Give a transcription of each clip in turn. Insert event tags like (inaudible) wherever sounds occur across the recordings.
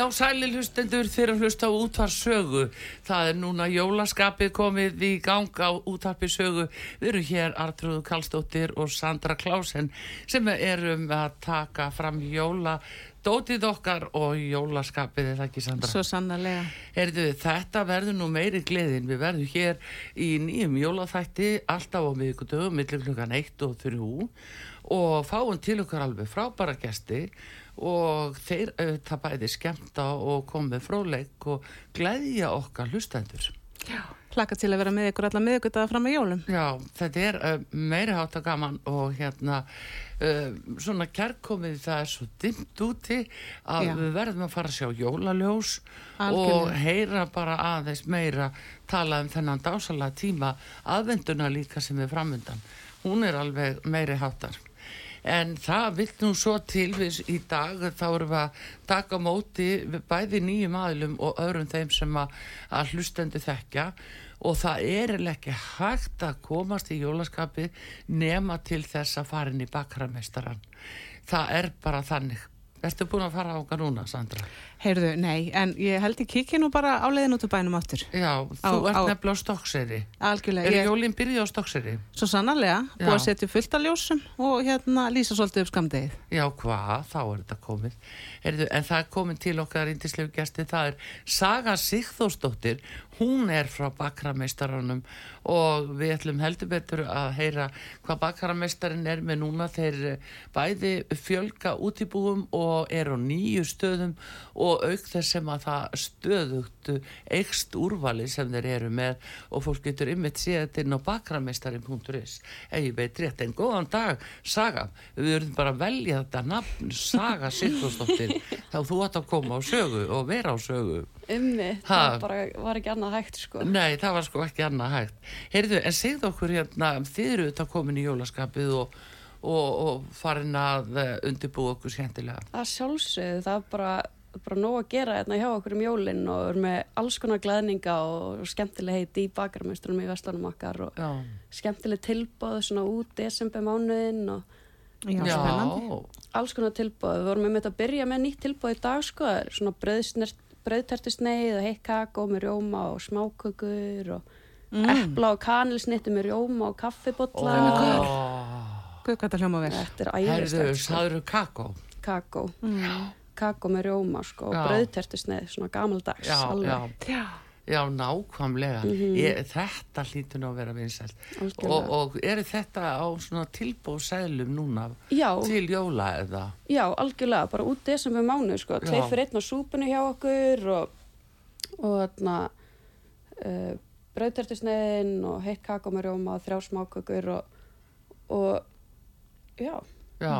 Já, sæli hlustendur þeirra hlusta á útvarsögu. Það er núna jólaskapið komið í gang á útvarpisögu. Við erum hér Artrúðu Kallstóttir og Sandra Klásen sem erum að taka fram jóladótið okkar og jólaskapið, er það ekki Sandra? Svo sannarlega. Erðu, þetta verður nú meiri gleðin. Við verðum hér í nýjum jólaþætti alltaf á miðgudögu, millir klukkan 1 og 3 og fáum til okkar alveg frábæra gesti og þeir auðvitað bæði skemmta og komið fróleik og gleðja okkar hlustendur. Plaka til að vera með ykkur alla miðugudaga fram að jólum. Já, þetta er uh, meiri hátta gaman og hérna uh, svona kærkomið það er svo dimmt úti að Já. við verðum að fara að sjá jólaljós og Algjörlega. heyra bara aðeins meira tala um þennan dásalega tíma aðvenduna líka sem er framöndan. Hún er alveg meiri háttar. En það vill nú svo til við í dag þá erum við að taka móti bæði nýjum aðlum og öðrum þeim sem að, að hlustendu þekkja og það er ekki hægt að komast í jólaskapi nema til þess að fara inn í bakrameistaran. Það er bara þannig. Ertu búin að fara á okkar núna, Sandra? Heyrðu, nei, en ég held ég kikki nú bara á leiðin út úr bænum áttur. Já, þú Á- ert á- nefnilega á stokkseri. Algjörlega. Er Ég, jólinn byrjuð á stokkseri? svo sannarlega, búið að setja fullt af ljósum og hérna lýsa svolítið upp skamdegið. Já, hvað? Þá er þetta komið. Heyrðu, en það er komið til okkar índislegu gesti, það er Saga Sigþórsdóttir, hún er frá bakrameistaranum og við ætlum heldur betur að heyra hvað bakrameistarin er með núna. Þeir eh, bæði fjölga útibúum og er á nýju stöðum og auk þess sem að það stöðugt eikst úrvali sem þeir eru með og fólk getur ymmit þetta inn á bakrameistarin.is ef ég veit rétt, en góðan dag Saga, við verðum bara að velja þetta nafn Saga Sigþórsdóttir. Þá þú átt að koma á sögu og vera á sögu. Ummi, það bara var ekki annað hægt sko. Nei, það var sko ekki annað hægt. Heyrðu, en segðu okkur hérna þið eru þetta komin í jólaskapið og, og, og farin að eh, undirbúa okkur skemmtilega. Það sjálfsögðu, það bara, bara nóg að gera hérna hjá okkur um jólinn og við erum með alls konar glæðninga og skemmtileg heiti í bakarmeistrunum í vestlunum okkar og Já, skemmtileg tilbóð svona út desember mánuðinn og Já, Já. spennandi. alls konar tilbóð. Við vorum með þetta að byrja með nýtt tilbóð í dag sko, það er svona brauðtertusneið og heitt kakó með rjóma og smákökur og Mm. epla og kanilsnitti með rjóma og kaffibotla. Ó, Guð, hvað það hljóma vel. Þetta er Herðu, æðislegt sko. sagður kakó kakó Mm. Kakó með rjóma sko, og Já. brauðtertusneið, svona gamaldags Já, alveg. já, Já. já, nákvæmlega. Ég, Þetta hlýtur nú að vera vinsælt. Og, og eru þetta á svona tilbúðsæðlum núna Já, til jóla eða? Já, algjörlega, bara út desember mánu sko, tveir fyrir einn á súpunni hjá okkur og, og þarna uh, brauðtertusneiðin og heitt kakó með rjóma og þrjá smákökur og, og já, Já,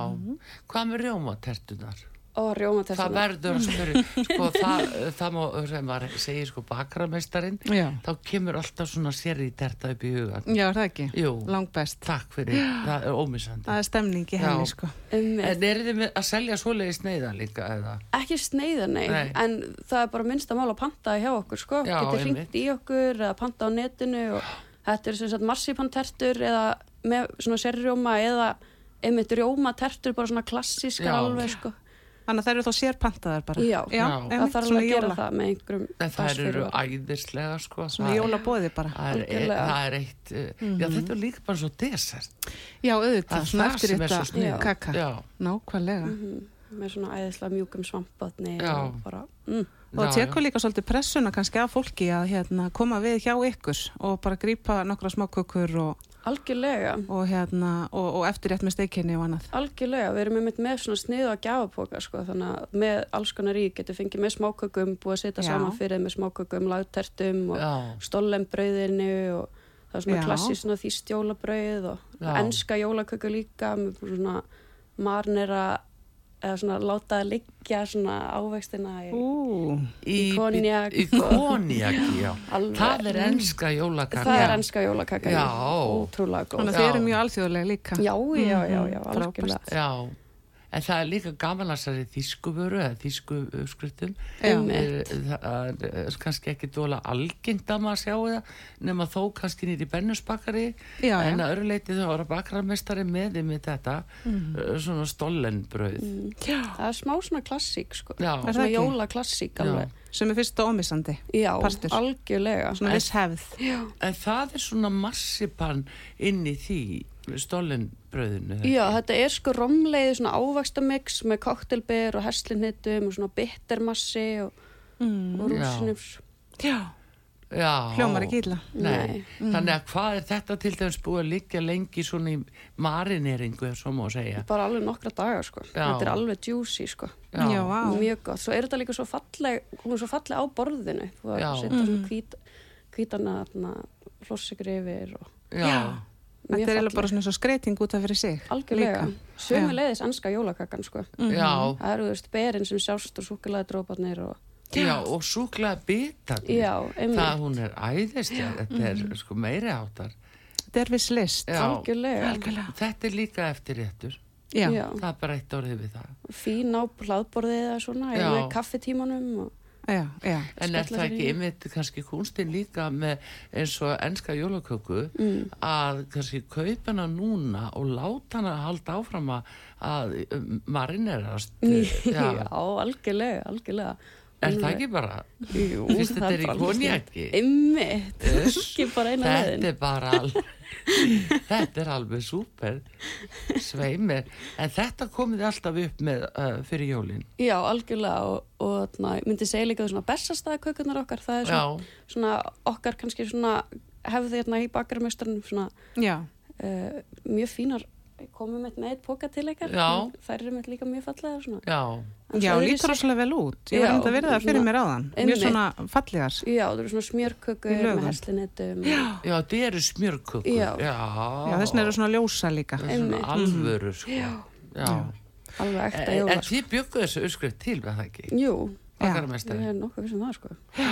hvað með rjómatertunar? Og Það verður að spyrja, sko það, það má, sem maður segir sko bakrameistarinn, Já. þá kemur alltaf svona sér í terta upp í hugan. Já, er það ekki? Jú, Langt best. takk fyrir, það er ómissandi. Það er stemning í Já. henni, sko. um, En eru þið með að selja svoleiði sneiða líka eða? ekki sneiða nei, Nei. en það er bara minnst að mála að panta hjá okkur sko, Já, getur einmitt. hringt í okkur eða panta á netinu og þetta er sem sagt marsipantertur eða með svona serrjóma eða einmitt rjómatertur, bara svona klassískar Já. alveg sko Þannig að þær eru þá sérpantaðar bara. Já. já það þarf að gera jóla, það með einhverjum En þær eru æðislega sko. Svona Það jólabóði bara. Það er, það er eitt, uh, já þetta er líka bara svo desert. Já, Það auðvitað, svona það eftir sem er svo þetta kaka. Já, Nákvæmlega. Mhm, með svona æðislega mjúkum svampatni Já. og bara, mm, Og já, tekur já. líka svolítið pressuna kannski af fólki að hérna, koma við hjá ykkur og bara grípa nokkra smákökur og, algjörlega og, hérna, og, og eftirrétt með steikinni og annað. Algjörlega, við erum einmitt með svona sniðu að gjafapoka sko, þannig að með alls konar í getur fengið með smákökum, búið að setja saman fyrir með smákökum, lagtertum og já, stollembrauðinu og það er svona svona þýst jólabrauð og Já. enska jólaköku líka með svona marnera eða svona láta það liggja svona ávextina í, Ú, Í konjak. Í konjak, já. (laughs) Alveg. Það er enska jólakaka. það er enska jólakaka Já. ótrúlega góð þannig að Já. þið eru mjög alþjóðlega líka. já, já, já, já, Mhm, algjörlega Já, en það er líka gaman að þessari þýskuvöru eða þýsku skriftum. Já. Einmitt. Það er kannski ekki dóla algengt að maður sjá það nema þó kannski nýri bennusbakari Já, já. en að öru leiti þá var bakararmestari með því með þetta Mhm. uh, svona stollenbröð. Já. það er smá svona klassík sko. Já. Er það svona jólaklassík alveg Sem er fyrst ómissandi. já, Partur. algjörlega hefð. En það er svona massipan inn í því stollenbröðinu. Já, þetta er sko romleiði svona ávakstamix með koktelber og herslinnitum og svona bittermassi og, Mm. og Já. rúsinus. Já, Já. hljómar ekki illa. Nei, Nei. þannig að hvað er þetta til dæmis búið að liggja lengi svona í marineringu, ef svo má segja. Bara alveg nokkra dagar sko. Já. Þetta er alveg juicy sko. Já, vá. Mjög gott. Svo er þetta líka svo falleg, hún er svo falleg á borðinu. Þú Já. að setja svona hvít, hvítana flossikri yfir og Já, Þetta er eiginlega bara svona svo skreiting út af fyrir sig. Algjörlega. Sömu leiðis anska jólakakan sko. já, Það eru, þú veist, berin sem sjást og súkulega dróparnir og... já, og súklaða bitarnir. Já, einmitt. Það hún er æðislega, þetta er sko meiri áttar. Þetta er viss list. Já, Algjörlega. Algjörlega. Þetta er líka eftirréttur. Já. Já. Það er bara eitt orðið við það. Fín á hlaðborðið eða svona, Já. eða með kaffitímanum og... Já, já. En er það ekki í. einmitt kannski kunstin líka með eins og enska jólaköku Mm. að kannski kaupa hana núna og láta hana halda áfram að, að marinerast. (laughs) Já, algjörlega, algjörlega. Er það ekki bara? Jú, Fyrst þetta það er konjaki? Einmitt, (laughs) ekki bara eina Þetta leiðin. er bara alveg, (laughs) þetta er alveg súper, sveimir. En þetta komið alltaf upp með uh, fyrir jólinn. Já, algjörlega og, og na, myndi segja líka svona bestastæðakökunar okkar, það er svona, svona okkar kannski svona hefði hérna í bakarmesturnum svona Já, uh, mjög fínar komum með með eitt póka til Já. þær eru með líka mjög fallega svona já, já lítur rosalega vel út. Ég Já, var enda að verða það fyrir mér áðan. Mjög svona fallegar. Já, það eru svona lögum. með herslinetum já, þetta eru smjörkökur. Já. já. Já, þessin eru svona ljósa líka. Það svona alvöru, sko. Já. Já. alveg ekta En, jóla en þið bjögguðu þessu uppskrift til, með það ekki? Jú, Já. Ég er nokkuð vissum það sko Já,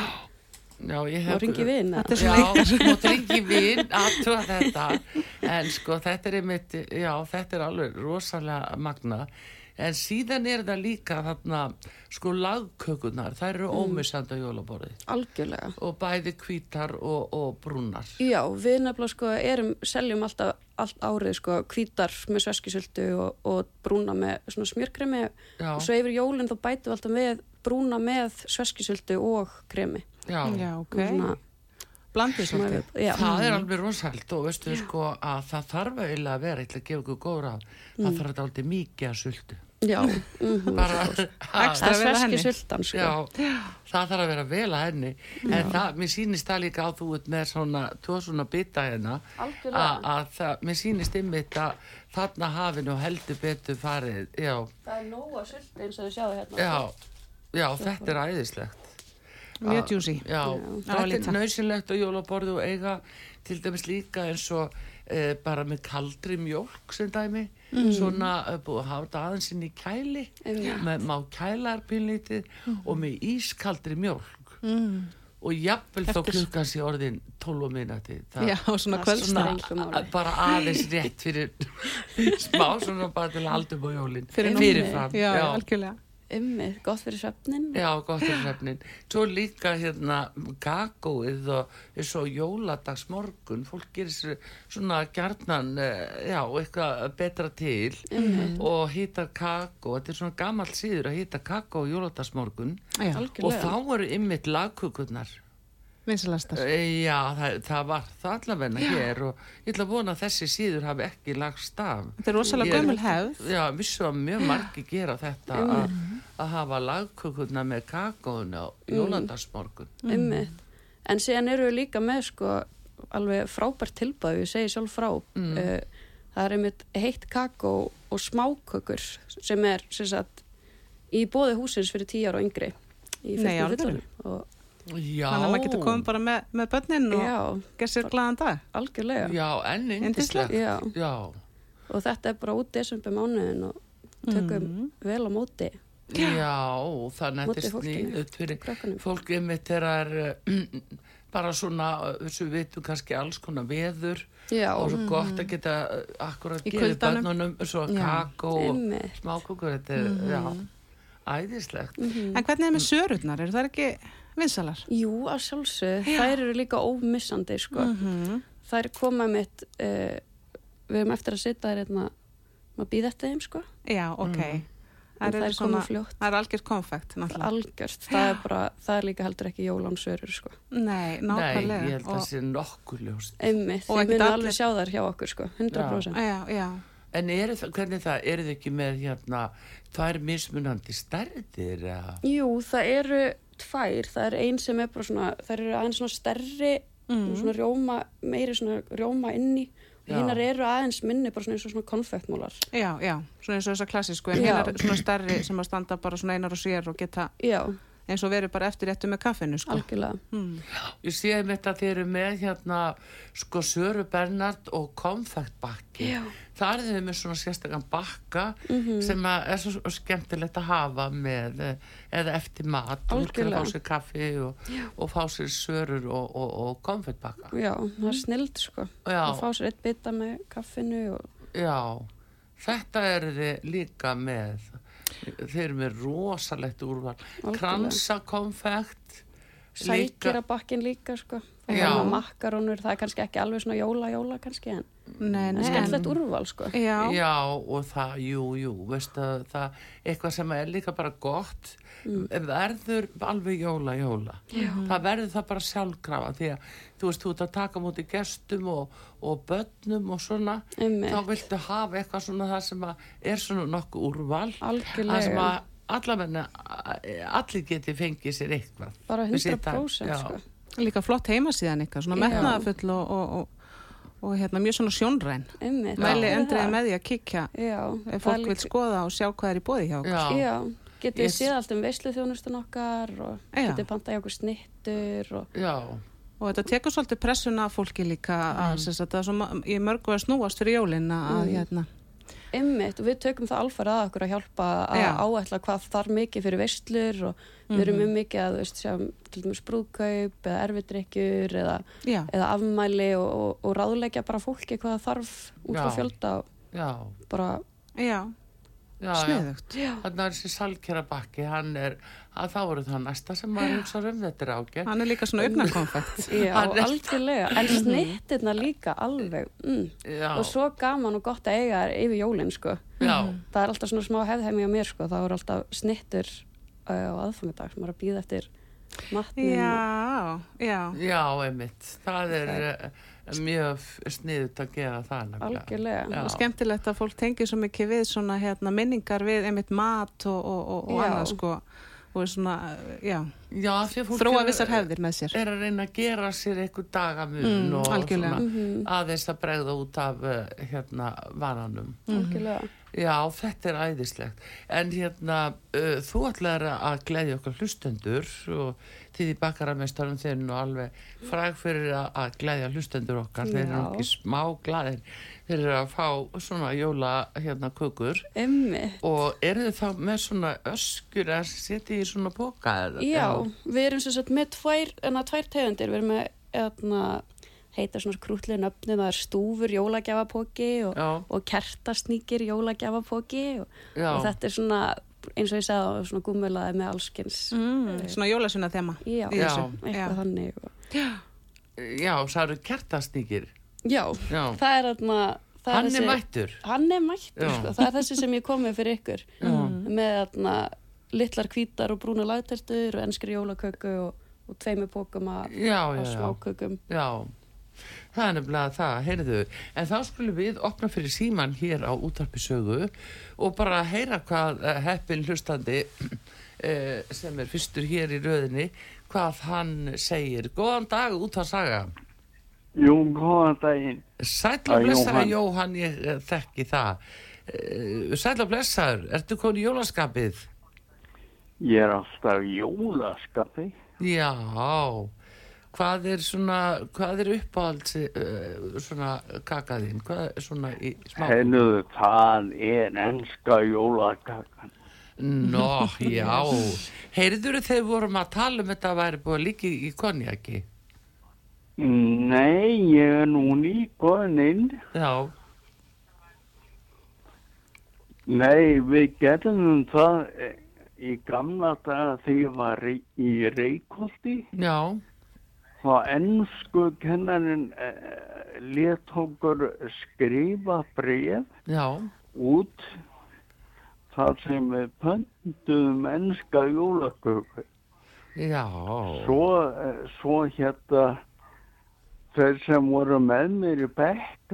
ég og ringi við inn Þetta er Já, mátt ringi vinn aðtúa þetta. En sko þetta er einmitt já þetta er alveg rosalega magna en síðan er það líka þarna sko lagkökunar þær eru mm. ómissandi á jólaborði algjörlega. Og bæði hvítar og, og brúnar. Já, við nefnilega sko erum, seljum alltaf allt árið sko hvítar með sveskisöldu og, og brúna með svona smjörkremi. Já. og svo yfir jólinn þá bætum við alltaf með brúna með sveskisöldu og kremi. Já, Já, ok. Svona, Blandið svolítið. já, það er alveg rosalt og veistu sko að það þarf eiginlega að vera, ég ætla að gefa ykkur góð ráð það þarf þetta aldrei mikið að sultu já, mm bara Extra. það er vel að henni. sveskisöldan sko. Já, það þarf að vera vel að henni en það, mér sýnist það líka á þú ert með svona, tvo svona bita hérna Algjörlega. að að það, mér sýnist ymmit að þarna hafinu heldur betur farið, já, Það er nóga söldu eins og þið sjáðu hérna. já, já, þetta er æðislegt. Mjög djúsi. Já, líta. er nöðsynlegt á jólaborðu og eiga til dæmis líka eins og e, bara með kaldri mjólk sem dæmi, svona e, búið að hafa þetta aðeins inn í kæli, Einmitt. með, má kælar pínlítið og með ískaldri mjólk Mm. og jafnvel þá Eftir- klukkan sé orðin 12 minúti. Já, og svona Það a- bara aðeins rétt fyrir (laughs) smá svona bara til að halda upp á jólinn Fyrir fyrirfram. Já, Já, algjörlega. Ymmið, gott fyrir svefnin. Já, gott er svefnin. Svo líka hérna kakóið og eins og jóladagsmorgun, fólk gerir sér svona gjarnan, eh, já, eitthvað betra til. Og hýtar kakó, þetta er svona gammal síður að hýta kakó og jóladagsmorgun. Já, og þá eru ymmit lagkukurnar. Vinsalastar. Eh, Já, það, það var það allavegna hér og ég ætla að vona að þessi síður hafi ekki lagst af. Þetta er rosalega gömul hefð. Já, vissu að mjög margi gera þetta að að hafa lagkukurna með kakóinu á jóladagsmorgun. Ymmið. En síðan eru við líka með sko alveg frábært tilbæð, ég segi sjálf frá. Mm. það er einmitt heitt kakó og smákökur sem er sem sagt, í bóði húsins fyrir tíu ára og yngri í fyrstu fullorðin. Og Já. Þannig að maður getur komið bara með, með börnin og já, gert sér glaðan dag. algjörlega. Já, enn Yndislegt. indislegt. Já, Já, og þetta er bara út desember mánuðin og tökum Mhm. vel á móti já, þannig að þetta er fólkinu. sniðut fyrir krökkunum. fólk einmitt þegar er (clears throat) bara svona, þessu við vitum kannski alls konar veður Já, og svo gott að geta uh, akkurat gefið börnunum svo Já. kakó og smákukur, þetta er, já, æðislegt. En hvernig er með sörurnar? Eru það ekki vinsalar? Jú, að sjálfsög, þær eru líka ómissandi, sko. Mhm. Þær koma mitt, uh, við erum eftir að sitja þær hérna, maður býða eftir þeim, sko. Já, ok. Mhm. Það er það er algjört konfekt. Algjört, það er bara, það er líka heldur ekki jólansörur, sko. Nei, Nei, nákvæmlega. ég held að það sé nokkuð ljóst. Einmitt, Og þið munið allir- alveg sjá þær hjá okkur, sko, 100%. Já, já. En er það, hvernig það, eru þið ekki með hérna, tvær mismunandi stærðir? eða? Jú, það eru tvær, það er ein sem er bara svona, það eru aðeins svona stærri, Mm. svona rjóma, meiri svona rjóma inni, og hinnar eru aðeins minni, bara svona eins og svona konfektmólar. Já, já, svona eins og þessar klassísku, en er svona stærri sem að standa bara svona einar og sér og geta Já, eins og verið bara eftir réttu með kaffinu, sko. algjörlega. Mm. Ég sé einmitt að þið eru með hérna sko Söru Bernard og konfektbakki. Já. Það er þið með svona sérstakann bakka Mhm. sem að er svo skemmtilegt að hafa með eh, eða eftir mat og Algjörlega. fá sér kaffi og, og fá sér sörur og, og, og konfektbakka. Já, það er snild, sko. Já. Að fá sér eitt bita með kaffinu og Já, þetta eru þið líka með. Þeir eru með rosalegt úrval. Algjörlega. Kransa konfekt. sækjara bakkin líka, sko. Makarónur, það er kannski ekki alveg svona jóla-jóla kannski, en Nei, nei. er skemmtilegt úrval, sko. Já, Já, og það, jú, jú, veistu að það, eitthvað sem er líka bara gott, verður alveg jóla, jóla. Já. Það verður það bara sjálfkrafa því að þú veist, þú ert að taka múti gestum og, og börnum og svona, Einmitt. þá viltu hafa eitthvað svona það sem er svona nokkuð úrval, Algjörlega. það sem að allavegna, allir geti fengið sér eitthvað. Bara Við sitja- 100% já. sko. líka flott heimasíðan ykkar, svona metnaðafull og, og, og, og hérna mjög svona sjónræn. Mæli endriði með því að kíkja Já, ef fólk vil skoða og sjá hvað er í bóði hjá okkur. Já. Já, getið yes. séð allt um veislu þjónustun okkar og Já. getið pantað í okkur snittur og Já, Og þetta tekur svolítið pressuna af fólki líka að mm. það er svo í mörgu að snúast fyrir jólin að Mm. hérna. Einmitt, og við tökum það alfarið að okkur að hjálpa að Já. áætla hvað þarf mikið fyrir veistlur og við erum um mikið að, veist, sjá, til dæmis brúðkaup eða erfidrykkjur eða, eða afmæli og, og, og ráðleggja bara fólki hvað þarf út frá Já. fjölda og bara, já. Sniðugt. Þannig að þessi salkjara bakki, hann er, að þá eru það næsta sem maður hugsa um þetta er ágætt. Hann er líka svona (laughs) er- algjörlega. En snittirna líka alveg mm. Já, og svo gaman og gott að eiga þær yfir jólinn, sko. Já, það er alltaf svona smá hefðheimi á mér, sko. Það er alltaf snittur uh, á aðfangadag sem er að býða eftir matnum Já, já. já, einmitt. Það er uh, mjög sniðut að gera það. Algjörlega. Og skemmtilegt að fólk tengir svo mikið við svona hérna minningar við einmitt mat og, og, og, annað sko. Og svona, já, Já, því að fólk þróa vissar hefðir með sér. er að reyna að gera sér einhver dagamun Mm, og algjörlega. svona aðeins að bregða út af uh, hérna vananum. algjörlega Já, þetta er æðislegt. En hérna, uh, þú ætlar að gleðja okkar hlustendur og þið í bakaramestarum þeir eru nú alveg fræg fyrir að, að gleðja hlustendur okkar. Þeir eru Já. ekki smá glæðir. Þeir eru að fá svona jóla hérna kökur Emmi, og eru þið þá með svona öskur að setja í svona boka? eða- já, við erum sem sagt með tvær, tvær tegundir, við erum með enna, heita svona krútlið nöfni, það er stúfur jólagjafapóki og, Já, og kertasnýkir jólagjafapóki og, já, og þetta er svona eins og ég sagði svona gúmulaði með allskins Mm, svona jólasunna þema. já, í Já. eitthvað Já. þannig og... Já, það eru kertasnýkir. já, Já, það er þarna það hann er mættur. hann er mættur, Já. sko. það er þessi sem ég kom með fyrir ykkur Já. með þarna litlar hvítar og brúna lagtertur og enskri jólaköku og, og tveimur pókum af Já, af já, já. smákökum Já, það er nefnilega það, heyrðu. En þá skulum við opna fyrir síman hér á útarpisögu og bara heyra hvað uh, heppin hlustandi uh, (clears throat) sem er fyrstur hér í röðinni, hvað hann segir. Góðan dag út að saga. Jú, góðan daginn. Og blessaður Jóhann. Ég uh, þekki það. Sæll og blessaður, ertu konið í jólaskapið? Ég er alltaf í jólaskapi. Já, hvað er svona, hvað er uppáhalds uh, svona kakaðinn, hvað er svona í smá? Hennuðu, það er enska jólakakan. Nó, já, heyrður við vorum að tala um þetta að væri búið líki í konjaki? Nei, ég er nú nýkonin. Já, Nei, við gerðum það eh, í gamla daga þegar ég var í, í Reykjóldi. já, Þá ennsku kennarinn eh, let okkur skrifa bref já, út þar sem við pönduðum ennska jólaköku. já, Svo, eh, svo hérna þeir sem voru með mér í bekk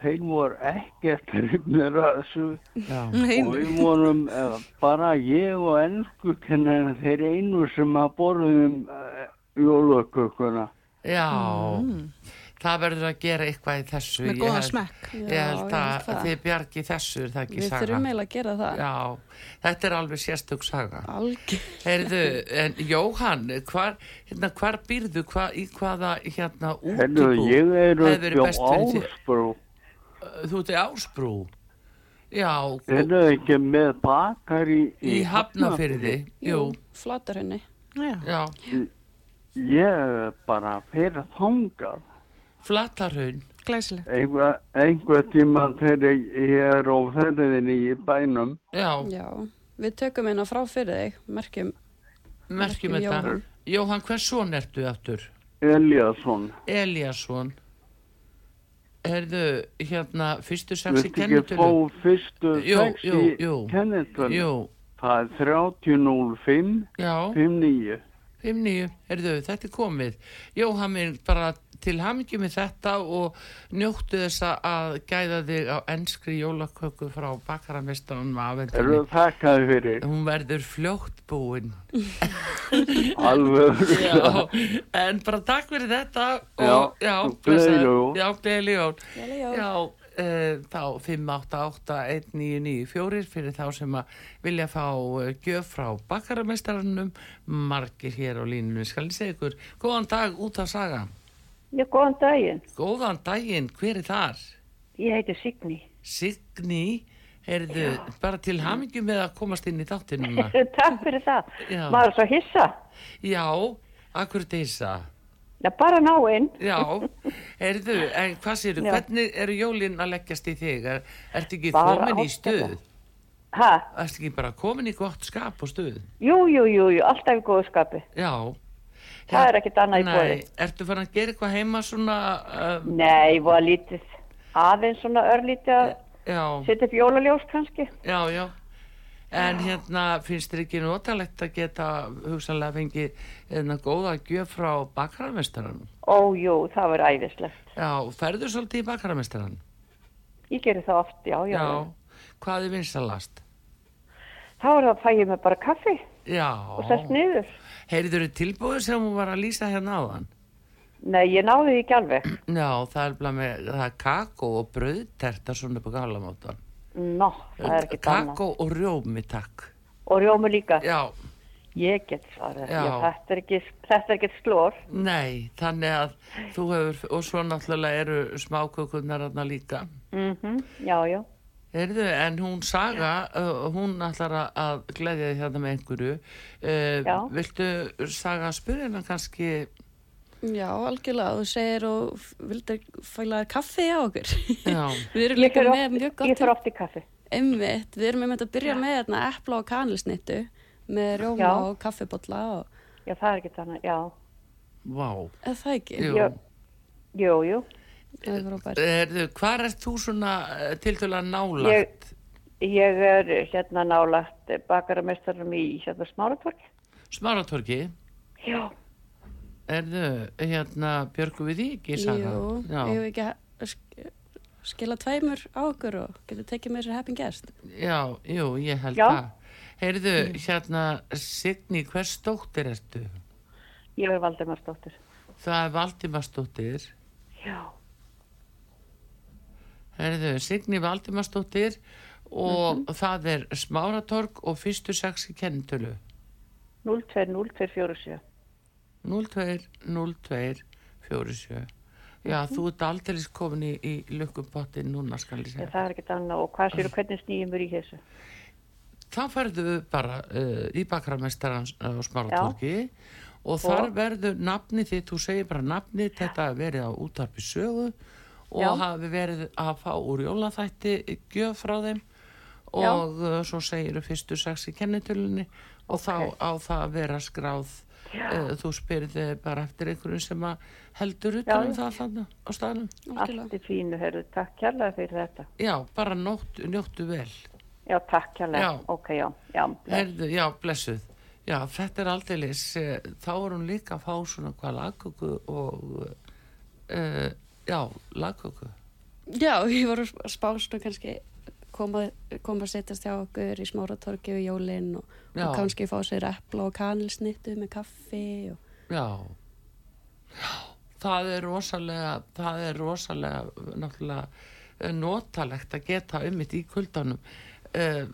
þeir voru ekkert hrifnir að þessu. Og við vorum eh, bara ég og ennsku kennari þeir einu sem að borðum jólakökuna. já, það verður að gera eitthvað í þessu. með held- smekk. Ég held að, það. þið bjargi þessu, er það ekki við saga? þurfum eiginlega að gera það Já, þetta er alveg sérstök saga. Heyrðu, en Jóhann, hvar, hérna, hvar býrðu, hva, í hvaða hérna Herru, útibú? ég er upp á? Ásbrú. Þú ert í Ásbrú? Já, Þeir eru ekki með bakar í, í Hafnafyrði, jú, flatarhönni Já. já, Ég bara fyrir þangað. Flatarhun, Glæsilegt. einhver, einhver tíma þegar ég er á ferðinni í bænum já, já, við tökum eina frá fyrir þig merkjum, merkjum þetta. Jóhann. Hvers son ertu aftur? Eliasson Eliasson. Heyrðu, hérna, fyrstu sex í Viltu ekki kennitölu? fá fyrstu Jú, sex jú, jú. Jú, Það er 3005 já. 59 5-9, heyrðu, þetta er komið. Jóhann minn, bara til hamingi með þetta og njóttu þess að gæða þig á enskri jólaköku frá bakaramistanum Eru afendinni. þakkaði fyrir Hún verður fljótt búin. (laughs) alveg Já, en bara takk fyrir þetta og já, jól. Já, gleðileg Já, uh, þá 5881994 fyrir þá sem að vilja fá uh, gjöf frá bakaramestarannum margir hér á línunum skal ég segja ykkur, góðan dag út að saga Já, góðan daginn. góðan daginn, hver er þar? Ég heiti Signi. Signi, heyrðu bara til hamingju með að komast inn í þáttinuna (laughs) Takk fyrir það. Já. Maður svo hissa. já, akkur deysa Já, bara ná inn. já, heyrðu, en hvað séru hvernig eru jólin að leggjast í þig er, ertu ekki Bara komin í stuð Ha? ertu ekki bara komin í gott skap og stuð Jú, jú, jú, jú, alltaf í góðu skapi. já Það er ekkert annað í boði. Nei, ertu farin að gera eitthvað heima svona uh, Nei, var lítið. Aðeins svona örlítið að setja upp jólaljós kannski. já, já en hérna finnst þér ekki notalegt að geta hugsanlega fengið eða góða gjöf frá bakararmestaranum Ó, jú, það var æðislegt. já, ferðu svolítið í bakararmestaran Ég gerir það oft, já, já. hvað er vinsalast Þá er það að fæ ég mig bara kaffi já, og sest niður. heyrður þið tilbúið sem hún var að lýsa hérna áðan Nei, ég náði því ekki alveg. já, það er með það er kakó og brauðterta svona upp á galamótan Nó, það er ekki annað. kakó og rjómi takk Og rjómi líka. já, Ég get. Já. Þetta er ekki, slór. Nei, þannig að þú hefur, og svo náttúrulega eru smákökurnar þarna líka. Mm Já, já. Heyrðu, en hún Saga, uh, hún ætlar að- gleðja þig hérna með einhverju. Uh, viltu Saga spyrja hennar kannski, Já, algjörlega, þú segir og vildir fæla kaffi á okkur. já, (laughs) Við erum Ég líka með oft, mjög ég gott fer oft í kaffi. Einmitt, við erum einmitt að byrja með hérna epla og kanilsnittu með rjóma Já. og kaffibotla og Já, það er ekki þannig, já. Vá, eða það ekki? jú. Já. Jú, jú. Það er. Erðu, hvar ert þú svona til dæla nálagt? Ég er hérna nálagt bakaramestarum í hérna smáratvorki. Smáratorki? Já. Erðu, hérna, björgu við því ekki, Saga? Jú, Já. ég hef ekki að sk- skila tveimur á okkur og getur tekið með sér heppin gest. Já, jú, ég held Já. það. Heyrðu, hérna, Signi, hvers dóttir ertu? Ég er Valdemarsdóttir. Það er Valdimarsdóttir. Já. Heyrðu, Signi Valdimarsdóttir og það er Smáratorg og fyrstu sex í kennitölu. 020247. 020247. Já, þú ert aldrei komin í, í lukkupottin núna, skal ég Já, segja. það er ekki annað. Og hvað séu, hvernig snýjum við í þessu? Það færðu bara uh, í bakramestarans á Smáratorgi og þar verður nafni þitt, þú segir bara nafni, þetta hafi verið á útarpi sögu og Já. hafi verið að fá úr jólaþætti gjöf frá þeim og uh, svo segir fyrstu sex í kennitölunni og þá á það að vera skráð uh, þú spyrði bara eftir einhverjum sem að heldur utan um Já. það þannig á staðnum Allt í fínu, herru. Takk kærlega fyrir þetta. já, bara nótt, njóttu vel Já, takk kærlega. Já. Ok, já. Já, Herðu, já, blessuð. Já, þetta er aldeilis, eh, þá er hún líka að fá svona hvað lagköku og, uh, já, lagköku. Já, ég var að spást og kannski koma, koma að setjast hjá okkur í smáratorki og jólinn og, og kannski fá sér epla og kanilsnittu með kaffi og Já, já, það er rosalega, það er rosalega, náttúrulega, eh, notalegt að geta ummitt í kuldanum uh,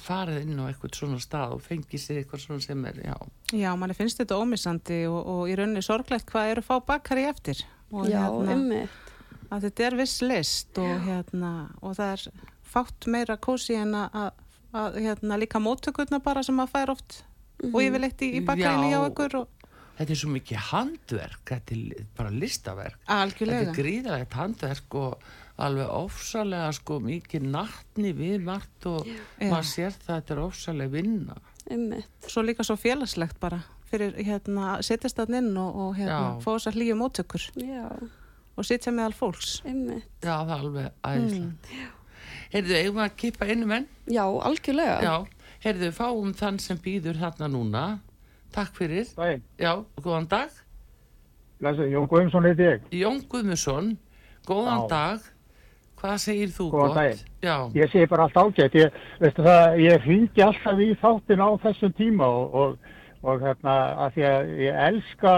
farið inn á eitthvað svona stað og fengið sér eitthvað svona sem er, já, Já, manni finnst þetta ómissandi og, og í rauninni sorglegt hvað eru fá bakari eftir. Og já, hérna, að þetta er viss list og, hérna, og það er fátt meira kósi en að, að, að hérna, líka móttökurna bara sem að fær oft og ég vil eitt í, í bakarinni Já. hjá ykkur og þetta er svo mikið handverk, þetta er bara listaverk. Þetta algjörlega. er gríðalegt handverk og alveg ofsalega sko mikið nattni við margt og Já. maður sér það þetta er ofsalega vinna. einmitt. Svo líka svo félagslegt bara fyrir hérna setjast þann inn og, og hérna Já. fá þessar hlýju móttökur Já, og sitja meðal fólks. einmitt. Já, það er alveg æðislega. Heyrðu, eigum við að kippa einu menn? Já, algjörlega. Já. Heyrðu, fáum þann sem býður þarna núna. Takk fyrir. Dæin, Já, góðan dag. Læsa, Jón Guðumsson heiti ég. Jón Guðmusson, góðan Já. dag. Hvað segir þú Góðan gott? daginn. Já, Ég segi bara allt ágætt. Ég, veistu það, ég hringi alltaf í þáttin á þessum tíma og, og, og hérna, að því að ég elska,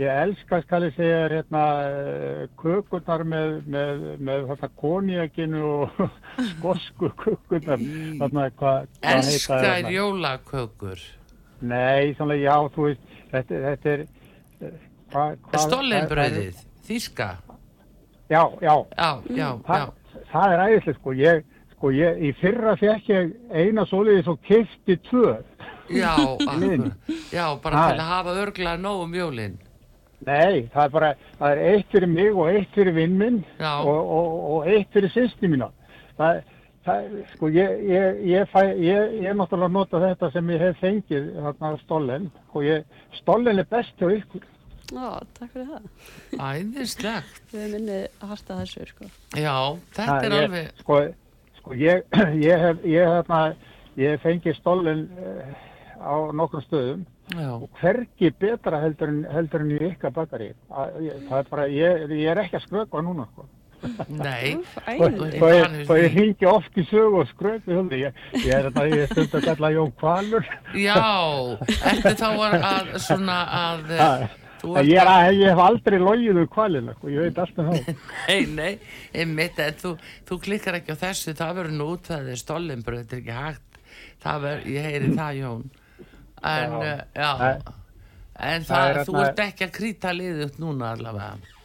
ég elska, skal ég segja, hérna, eh, kökurnar með, með, með þetta konjakinu og (laughs) skosku kökurnar. Þarna, hvað, hvað heita elskar jólakökur. Nei, svona, já, þú veist, þetta, þetta er, eh, hvað, hvað? Stollenbröðið, þíska. Já, já. Já, já, já. það, það er æðislega sko ég, sko ég, í fyrra fekk ég eina soliðis og kefti tvö Já. (laughs) Já, bara til að hafa örglega nóg um jólinn. Nei, það er bara, það er eitt fyrir mig og eitt fyrir vinn minn og, og, og eitt fyrir sýsti mína það, það, sko ég ég, ég, fæ, ég, ég náttúrulega nota þetta sem ég hef fengið þarna stollen og ég, stollen er best hjá ykkur Já, takk fyrir það. Æðislegt. (laughs) Við minnið að harta þessu, sko. Já, þetta Það er ég, alveg, sko, sko ég, (clears throat) ég hef ég, þarna, ég hef fengið stollen uh, á nokkrum stöðum já, og hvergi betra heldur en, heldur en í ykkar bakari Að- það er bara, ég, ég er ekki að skrökva núna sko. nei, ég því. hringi oft í sögu og skrökvi ég, ég er þetta, ég stund að kalla Jón Kvalur já, ertu þá að, að svona að, En ég, er að, ég hef aldrei logið um kvalina sko, ég veit allt um það Nei, nei, einmitt, þú, þú klikkar ekki á þessu, það verður nú út það er stollenbröð, þetta er ekki hægt, það verður, ég heyri það, Jón. En, Já. já, já, en það það, þú ert ekki að krýta liðið upp núna allavega.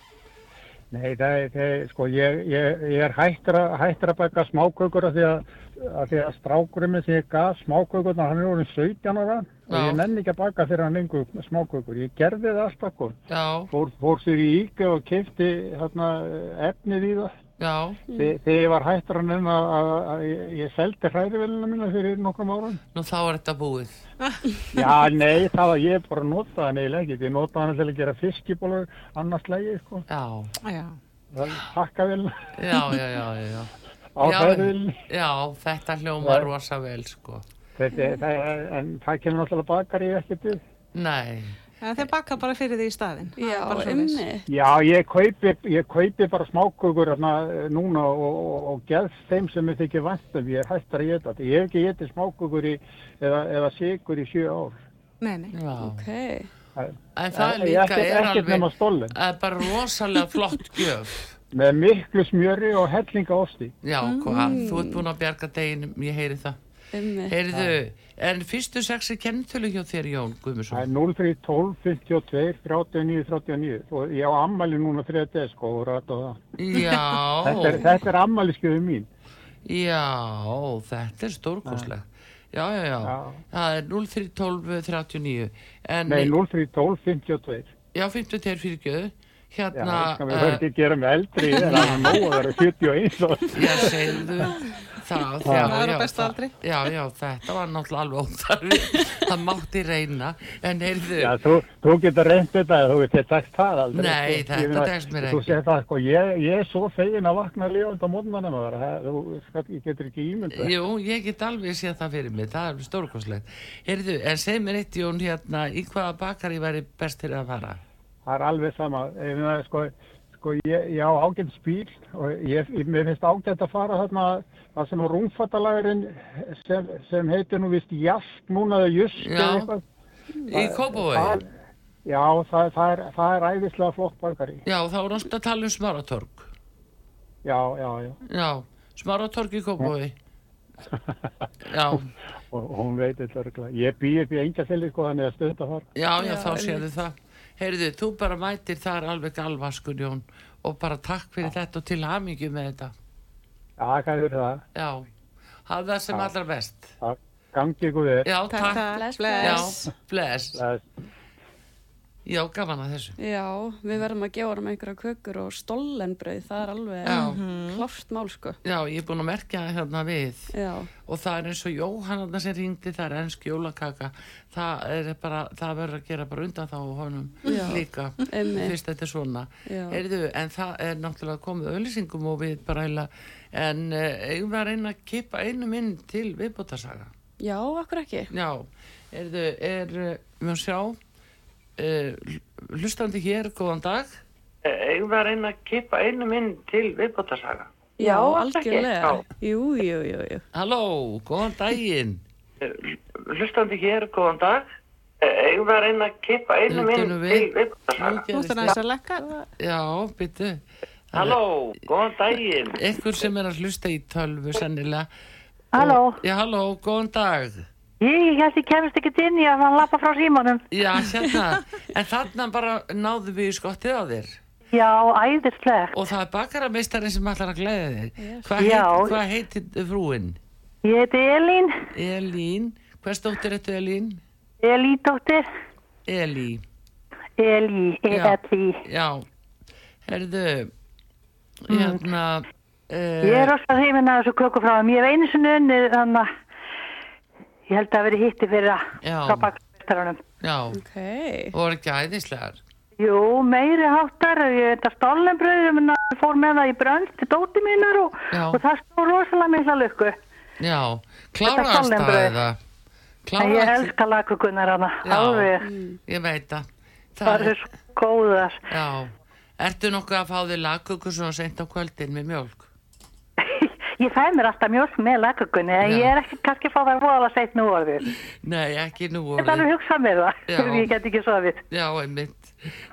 Nei, það er, sko, ég, ég, ég er hættur að, hættur að baka smákökur af því að, að því að strákurinn minn sem ég gaf smákökurnar, hann er orðin 17 ára og ég nenni ekki að baka fyrir hann lengur smákökur. Ég gerði það alltaf sko. Fór, fór sér í íkja og kefti hérna, efnið í það Já, Þe- Þegar ég var hættur að nefna að, að ég, ég seldi hrærivelina mína fyrir nokkrum árum. nú þá er þetta búið. (laughs) Já, nei, það var ég bara að nota það neila ekkert. Ég nota hana til að gera fiskibólur annars lægi, sko. Já, Já. Hakkavelina já, já, já, já, já. (laughs) á Já, hrærivelina. Já, þetta hljóma rosa vel, sko. Þetta, það, en það kemur náttúrulega bakari ekkert við. Nei, En þeir baka bara fyrir því í er Já, emmi. Já, ég kaupi, ég kaupi bara smákökur hérna, eh, núna og, og, og geð þeim sem ég þykir vantum. Ég er hættar að geta þetta. Ég hef ekki getið smákökur í, eða, eða sigur í sjö ár. Nei, nei. já. Ok. En það er Ég líka, er alveg, er bara rosalega flott gjöf. Með miklu smjöri og hellinga osti. Já, hvað, þú ert búin að bjarga deginum, ég heyri það. Emmi. Heyrðu, en fyrstu sexi kennitölu hjá þér, Jón Það Guðmusson? er 0312 52 39 39 og ég á ammali núna 3D sko og rætt á það. (laughs) Þetta er, Já, þetta er ammaliskeiðu mín. já, þetta er stórkoslega. Já, já, já, Já. það er 0312 39. En, Nei, 0312 52. Já, 52 fyrir gjöðu. Já, Hérna, það verður ekki að gera mig eldri, það er nóg að vera 71 og... Já, segðu það, já, Það já, besta aldri. Já, já, þetta var náttúrulega alveg óþarfi, það mátti reyna, en heyrðu, Já, þú, þú getur reynd þetta, þú getur sagt það aldrei. Nei, sko. þetta tekst mér Þú ekki. segir það, sko, ég, ég er svo fegin að vakna lífand á það, þú getur ekki ímyndað. jú, ég get alveg séð það fyrir mig, það er stórkoslegt. Heyrðu, en segð mér eitt, Jón, hérna, í hvaða bakari væri best fyrir að fara? Það er alveg sama, ég meina, sko, sko, ég, ég á ágætt spíl og ég, mér finnst ágætt að fara þarna, það sem á rúmfattalagurinn sem, sem heitir nú vist Jask núna eða Jusk Já. eða eitthvað. Í Kópavogi? Það- Já, það, það, er, það er æðislega flott bakari. Já, þá er náttúrulega að tala um Smaratorg. Já, já, já. Já, Smaratorg í Kópavogi. Já, (laughs) Og, og hún veit þetta örgulega. Ég býð upp í engjafili, sko, þannig að stöðta þar. já, já, þá sérðu það. Heyrðu, þú bara mætir þar alveg galvaskur, Jón, og bara takk fyrir þetta og til hamingju með þetta. Já, er það? Já, hafðu það sem allra best. Það gangi ykkur við. Já, Takk, takk. Bless, Bless. Já, bless. Það- Já, gaman að þessu. Já, við verðum að gefa hann einhverja kökur og stollenbrauð, það er alveg Já. klárt mál, sko. Já, ég er búin að merkja hérna við Já, og það er eins og Jóhanna sem ringdi, það er ennsk jólakaka. Það er bara, það verður að gera bara undan þá honum Já. líka. Fyrst þetta er svona. Já. Heyrðu, en það er náttúrulega komið auðlýsingum og við bara heila, en uh, eigum við að reyna að kippa einum inn til viðbótarsaga. já, akkur ekki. Já, heyrðu, er, uh, við máum sjá, uh, hlustandi hér, góðan dag. Við að reyna að kippa einum inn til viðbótarsaga. Já, algjörlega. Jú, jú, jú, jú. Halló, góðan daginn. Hlustandi hér, góðan dag. Við að reyna að kippa einum inn til viðbótarsaga. Þú ættir aðeins að lekka. Já, byttu. Halló, góðan daginn. Ekkur sem er að hlusta í tölvu, sennilega. Halló, já, halló, góðan dag. Ég held ég kemist ekki inn í að hann lappa frá símanum. Já, hérna. En þarna bara náðum við í skottið á þér. Já, æðislegt. Og það er bakarameistarinn sem ætlar að glæða þig. Hvað Já. heit, hva heitir frúin? Ég heiti Elín, Elín. Hvers dóttir þetta Elín? Elídóttir, Elí. Elí, E-L-I. Já. Herðu, hérna... Uh, Ég er rosa hrifin af þessu köku frá þeim. Ég hef einu sinni unnið þannig að ég held að veri hitti fyrir að frá bakmestarunum. Já, Ok. og voru ekki æðislegar. Jú, meiri háttar, ég veit að stollenbröðum fór með það í brönd til dóti mínar og, og það stóð rosalega mikla lukku. Já, kláraðast það eða? En ég Kláraðast, elska lagkökunar hana, Já. alveg, ég veit það. það eru svo góðar. Já, ertu nokkuð að fá þig lagkökur svona seint á kvöldin með mjölk? ég fæ mér alltaf mjölk með lagakunni en ég er ekki kannski fáið að vola seitt nú orðið Nei, ekki nú orðið Þetta er hugsað með það, ég get ekki svo að við Já, einmitt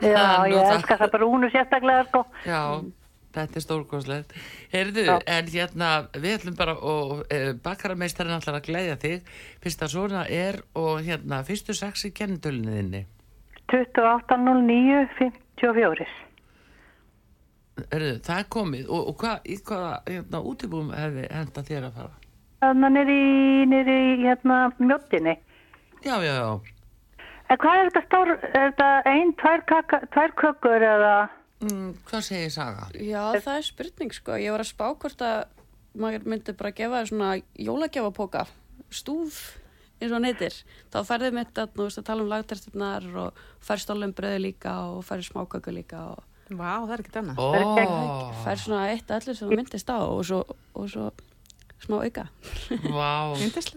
Já, ég elskar það. bara únu sérstaklega sko. Já, þetta er stórgóðslegt Herðu, Já. en hérna við ætlum bara og e, bakarameistarinn ætlar að glæðja þig. Fyrst að svona er og hérna fyrstu sexi kennendölinniðinni 28.09.54 Herðu, það er komið og, og hvað, í hvaða hérna, útibúum hefði henda þér að fara? Þannig að niður í, niður í hérna, mjóttinni. Já, já, já. En hvað er þetta stór, er þetta einn, tvær kökur eða? Mm, hvað segir Saga? Já, það er spurning sko. Ég var að spá hvort að maður myndi bara gefa þér svona jólagjafapóka, stúf eins og hann heitir, þá færðið mitt að, að tala um lagterturnar og færð stólum bröðu líka og færð smáköku líka og Vá, það er ekkert annað. Ó, fær svona eitt allir sem þú myndist á og svo, og svo smá auka. vá,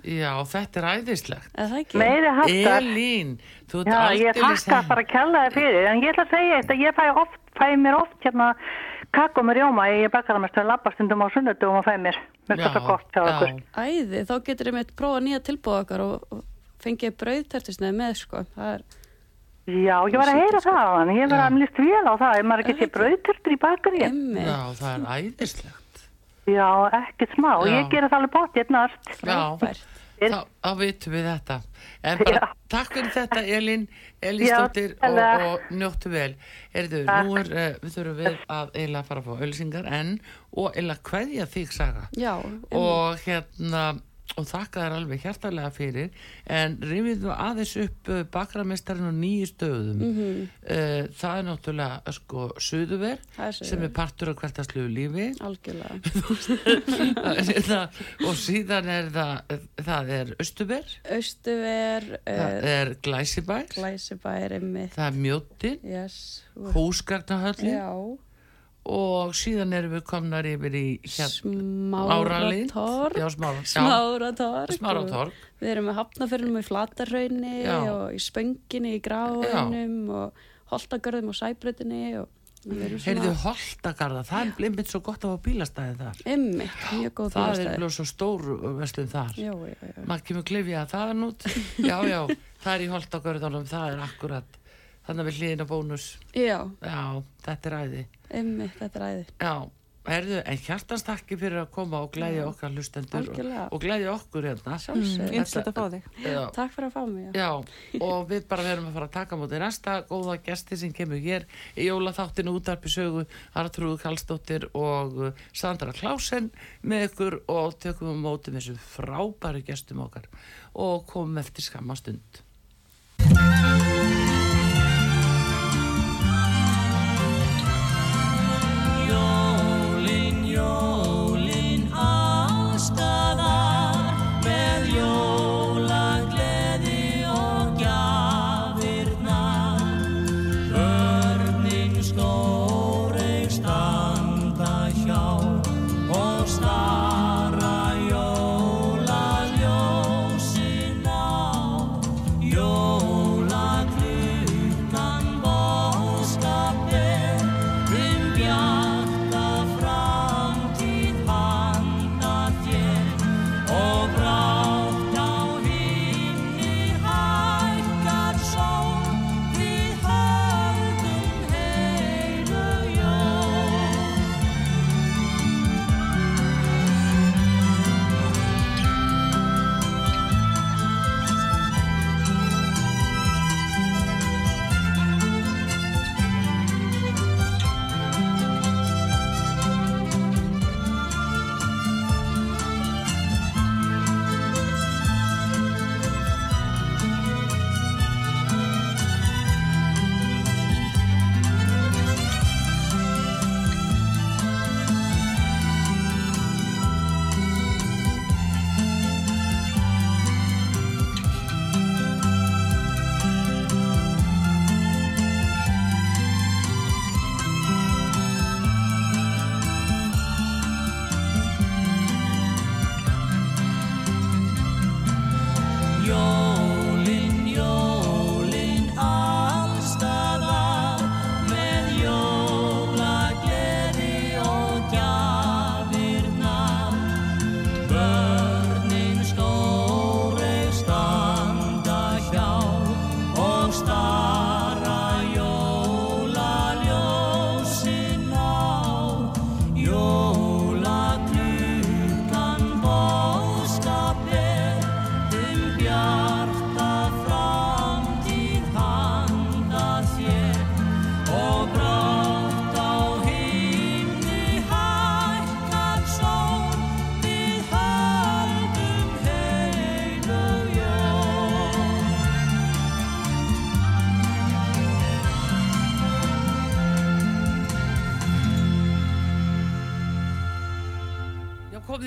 já, þetta er æðislegt. Eða það ekki? Meiri hattar. Elín, þú ert Já, ég aldeilis þakka heim- bara kjallaði fyrir, en ég ætla að segja þetta, ég fæ, oft, fæ mér oft hérna kakko með rjóma, ég bakar það mest að labba stundum á sunnudum og fæ mér, mér finnst það gott hjá okkur. Æði, þá getur ég mitt prófa nýja tilbúð okkar og, og fengið brauðtertisneið með sko. Það er, Já, ég var að heyra það á hann, ég var að mlist vel á það, ef maður ekki sé Ekki. brauðturtur í bakari. emmi, Já, það er æðislegt. Já, ekkert smá, Já. ég gera það alveg bótt, ég nært. Já, þá, þá vitum við þetta. En bara Já. takk fyrir þetta Elín, Elísdóttir Já, og, og njóttu vel. Erðu, nú er, uh, við þurfum við að eiginlega fara að fá ölsingar en og eiginlega kveðja þig Saga. Já, og hérna og þakka þær alveg hjartalega fyrir. En rifið þú aðeins upp uh, bakramestarinn og nýju stöðum. Mhm. uh, það er náttúrulega sko suðuver Það er sem er partur af hvertaslu lífi. Algjörlega. (laughs) það, og síðan er það það er östuver Austuver, það uh, er glæsibær. Glæsibær, það er mjóttin yes, húsgarnahöllin já, og síðan erum við komnar yfir í hérna Áralind. Smáratorg. Smáratorg. Við erum með hafnafyrinum í Flatarhaunni Já. og í Spönginni í Gráinum og Holtagörðum og Sæbrutinni og erum heyrðu svona holtagarða, það er blimbit svo gott að hafa bílastæði þar ymmit, mjög góð það er bílastæði. blóð svo stór verslun þar já. maður kemur klifja það nút (laughs) já, já, það er í holtagörðunum það er akkurat, þannig að við hliðin á bónus Já, já, þetta er æði ymmit, þetta er æði. já, herðu, en hjartans takki fyrir að koma og glæðja okkar hlustendur og, Algjörlega. og glæðja okkur hérna Sjálfsög. Yndislegt að fá þig. já, Takk fyrir að fá mig. Já. Já, og við bara verum að fara að taka mútið næsta góða gesti sem kemur hér í jólaþáttinu útarpi sögu Artrúð Kallstóttir og uh, Sandra Klásen með ykkur og tökum við mótið með þessum frábæru gestum okkar og komum eftir skamma stund.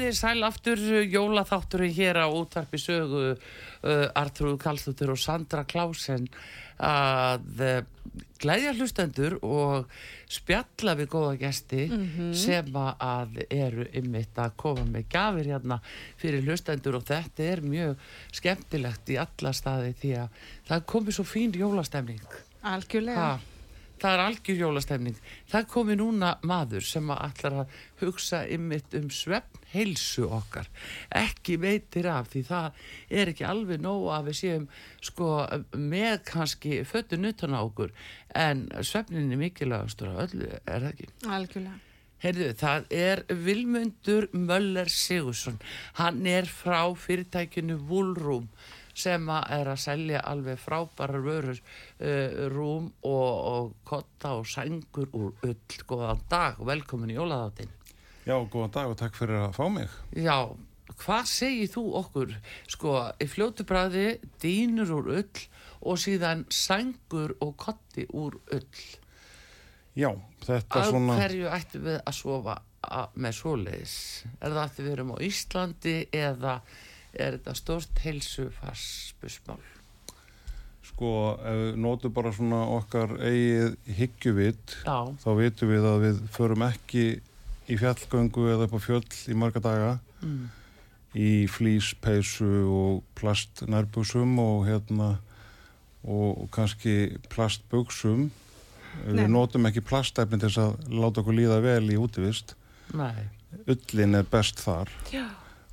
Komið sæl aftur jólaþátturinn hér á útvarpi sögu uh, Artrúð Kallstóttur og Sandra Klásen að uh, glæðja hlustendur og spjalla við góða gesti sem að eru ymmit að koma með gafir hérna fyrir hlustendur og þetta er mjög skemmtilegt í alla staði því að það komið svo fín jólastemning Algjörlega. Ha, það er algjör jólastemning. Það komi núna maður sem að ætlar að hugsa ymmit um svefn heilsu okkar. Ekki veitir af því það er ekki alveg nóg að við séum sko með kannski föttu nutan á okkur en svefnin er mikilvægastur af öllu, er það ekki? Algjörlega. Heyrðu, það er Vilmundur Möller Sigursson. Hann er frá fyrirtækinu Woolroom sem er að selja alveg frábærar vörur, uh, rúm og, og kotta og sængur úr ull. Góðan dag og velkomin í jólaðáttin. Já, góðan dag og takk fyrir að fá mig. Já, hvað segir þú okkur? Sko, í fljótu bræði dýnur úr ull og síðan sængur og kotti úr ull. Já, þetta Af svona... hverju ættum við að sofa með svoleiðis? Er það að við erum á Íslandi eða er þetta stort heilsufarsbusmál? Sko, ef við notum bara svona okkar eigið hyggjuvit, Já, þá vitum við að við förum ekki í fjallgöngu eða upp á fjöll í marga daga mm. í flýspeysu og plastnærbúsum og hérna og, kannski plastbugsum. Við notum ekki plastefni til þess að láta okkur líða vel í útivist. nei, Ullin er best þar. Já.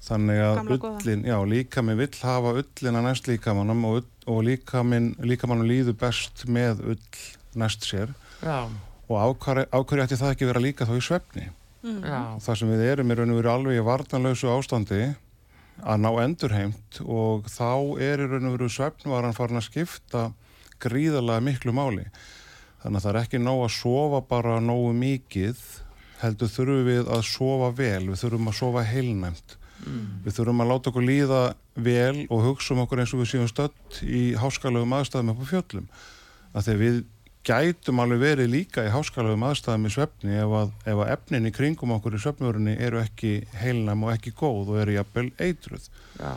Þannig að ullin, já, líkaminn vill hafa ullina næst líkamannum og, og líkaminn, líður best með ull næst sér já, og ákvarði ætti það ekki vera líka þá í svefni. Já, Það sem við erum í raun og veru alveg í varnanlausu ástandi að ná endurheimt og þá er í raun og veru svefnvaran farin að skipta gríðarlega miklu máli. Þannig að það er ekki nóg að sofa bara nógu mikið, heldur þurfum við að sofa vel, við þurfum að sofa heilnæmt. Við þurfum að láta okkur líða vel og hugsa um okkur eins og við séum stödd í háskalögum aðstæðum upp á fjöllum. Að þegar við gætum alveg verið líka í háskalögum aðstæðum í svefni ef að, ef að efnin í kringum okkur í svefnvörunni eru ekki heilnæm og ekki góð og eru jafnvel eitruð. já,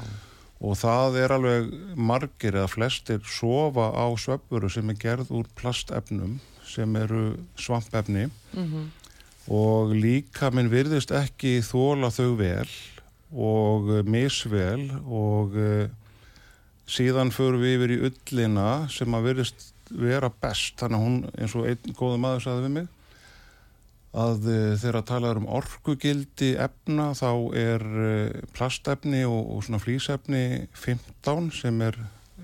Og það er alveg margir eða flestir sofa á svefnvöru sem er gerð úr plastefnum sem eru svampefni. Mhm, og líka minn virðist ekki þóla þau vel og eh, misvel og uh, síðan förum við yfir í ullina sem að virðist vera best. Þannig að hún eins og einn góða maður sagði við mig að uh, þegar að tala um orkugildi efna þá er uh, plastefni og, og svona flýsefni 15 sem er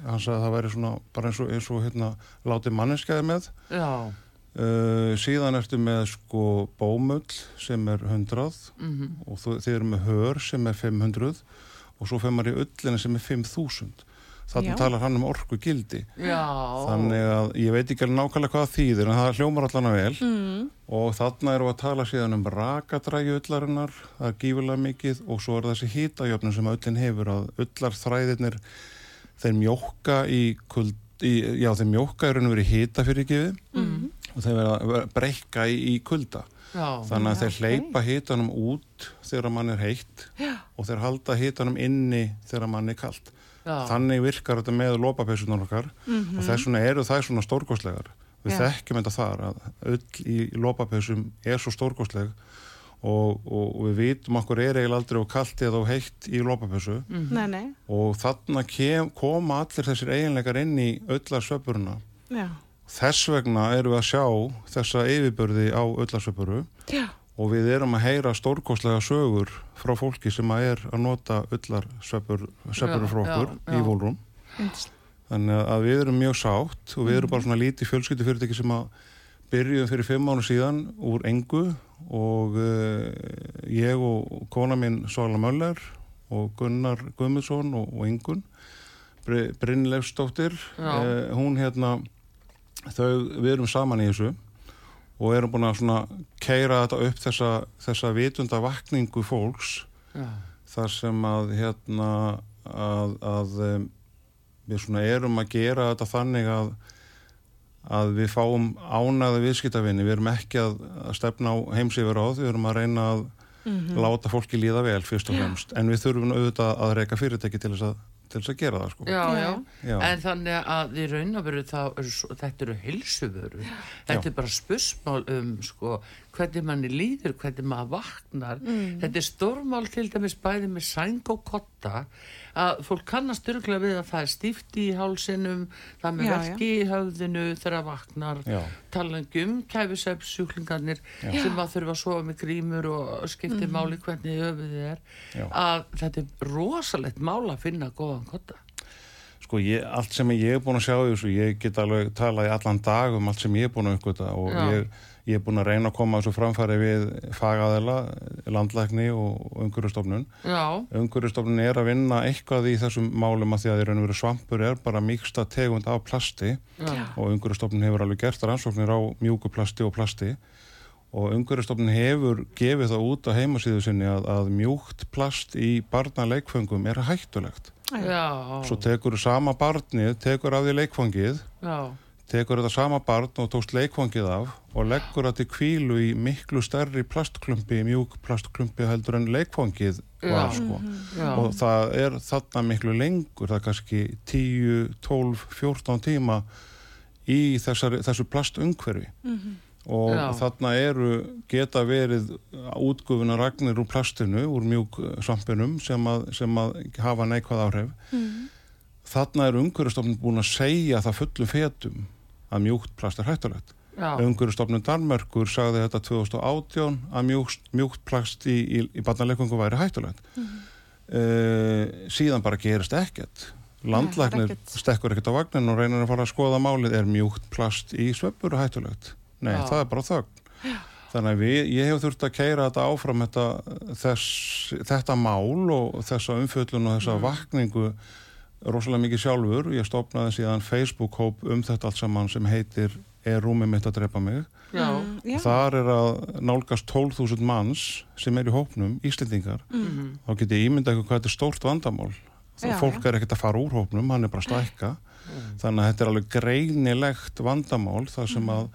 hann sagði að það væri svona bara eins og, eins og hérna látið manneskjaði með. Uh, síðan ertu með sko bómull sem er 100 mhm, og þú, þið eru með hör sem er 500 og svo fyrir maður í ullina sem er 5000 þannig talar hann um orku gildi já, þannig að ég veit ekki alveg nákvæmlega hvað þýðir en það hljómar allan að vel. Mm. og erum við að tala síðan um rakadrægi ullarinnar það er gífulega mikið og svo er þessi hýtajöfnum sem ullin hefur að ullarþræðirnir þeir mjókka í, kuld, í já þeir mjókka er raun og verið hýta fyrir gefið Mm. og þeir verða breyka í, í kulda. Já, þannig að þeir hleypa hitanum út þegar mann er heitt. Já. og þeir halda hitanum inni þegar mann er kalt já, þannig virkar þetta með lópapeysunar okkar Mhm. og þess vegna eru það svona stórkostlegar við Já. þekkjum þetta þar að öll í lópapeysum er svo stórkostleg og, og, og við vitum okkur er eiginlega aldrei og kalt eða og heitt í lópapeysu mhm, Nei, nei. og þarna kem, koma allir þessir eiginleikar inn í öllarsöpuruna Já. þess vegna erum við að sjá þessa yfirbörði á öllarsöpuru Já. Og við erum að heyra stórkostlega sögur frá fólki sem að er að nota öllar sveppur, frá okkur já, já. í volrum þannig að við erum mjög sátt og við erum bara svona lítið fjölskyldu fyrirtæki sem að byrjuðum fyrir fimm mánu síðan úr engu og uh, ég og kona mín Svala Möller og Gunnar Guðmundsson og, og Ingun Br Brynleifsdóttir Já. uh, hún hérna þau, við erum saman í þessu og erum búin að svona keira þetta upp þessa, þessa vitunda vakningu fólks já, þar sem að hérna að, að við svona erum að gera þetta þannig að að við fáum ánaði viðskiptavinni, við erum ekki að, að stefna á heimsífur á við erum að reyna að láta fólki líða vel fyrst og fremst. En við þurfum auðvitað að reyka fyrirtæki til þess að, til þess að gera það sko. Já, já, Já. en þannig að í raun og veru þá, eru svo- þetta eru heilsuvöru, þetta er bara spursmál um sko, hvernig manni líður, hvernig maður vaknar, þetta er stórmál til dæmis bæði með sæng og kotta, að fólk kannast örgulega við að það er stíft í hálsinum, það er með Já, já. verki í höfðinu þegar það vaknar, Já. talandi um kæfisöpssjúklingarnir sem að þurfa að sofa með grímur og skipti máli hvernig höfuðið er, Já. að þetta er rosalegt mál að finna góðan kotta. Sko, ég, allt sem ég er búin að sjá þessu, ég get alveg talað í allan dag um allt sem ég er búin að uppgöta og Já. ég, ég er búin að reyna að koma þessu framfæri við fagaðela, landlækni og umhverjastofnun. Já, Umhverjastofnun er að vinna eitthvað í þessum málum að því að í raun og veru svampur er bara mýksta tegund af plasti já, og umhverjastofnun hefur alveg gert rannsóknir á mjúku plasti og plasti. Og umhverjastofnun hefur gefið það út á heimasíðu sinni að, að mjúkt plast í barnaleikföngum er hættulegt. já, Svo tekur sama barnið, tekur af því leikfangið, já, tekur þetta sama barn og tókst leikfangið af og leggur það til kvílu í miklu stærri plastklumpi, mjúk plastklumpi heldur en leikfangið var sko. já, Og það er þarna miklu lengur, það er kannski 10, 12, 14 tíma í þessari, þessu plastumhverfi. Og Já. þarna eru, geta verið útgufuna ragnir úr plastinu, úr mjúk svampinum sem að, sem að hafa neikvæð áhrif. Þarna er umhverjastofnun búin að segja það fullu fetum að mjúkt plast er hættulegt. já, Umhverjastofnun Danmörkur sagði þetta 2018 að mjúkt, mjúkt plast í, í, í barnaleikungum væri hættulegt. Uh, síðan bara gerist ekkert. Landlæknir ekkert. stekkur ekkert á vagnin og reynir að fara að skoða málið er mjúkt plast í sveppur hættulegt. Nei, Já. það er bara þögn. Þannig að við, ég hef þurft að keira þetta áfram þetta, þess, þetta mál og þessa umfjöllun og þessa vakningu rosalega mikið sjálfur. Ég stopnaði síðan Facebook-hóp um þetta allt saman sem heitir Er rúmið mitt að drepa mig? já, Já. Þar er að nálgast 12.000 manns sem er í hópnum, Íslendingar. Þá get ég ímynda eitthvað hvað þetta er stórt vandamál. Það Já, fólk er ekkert að fara úr hópnum, hann er bara að stækka. Þannig að þetta er alveg greinilegt vandamál þar sem að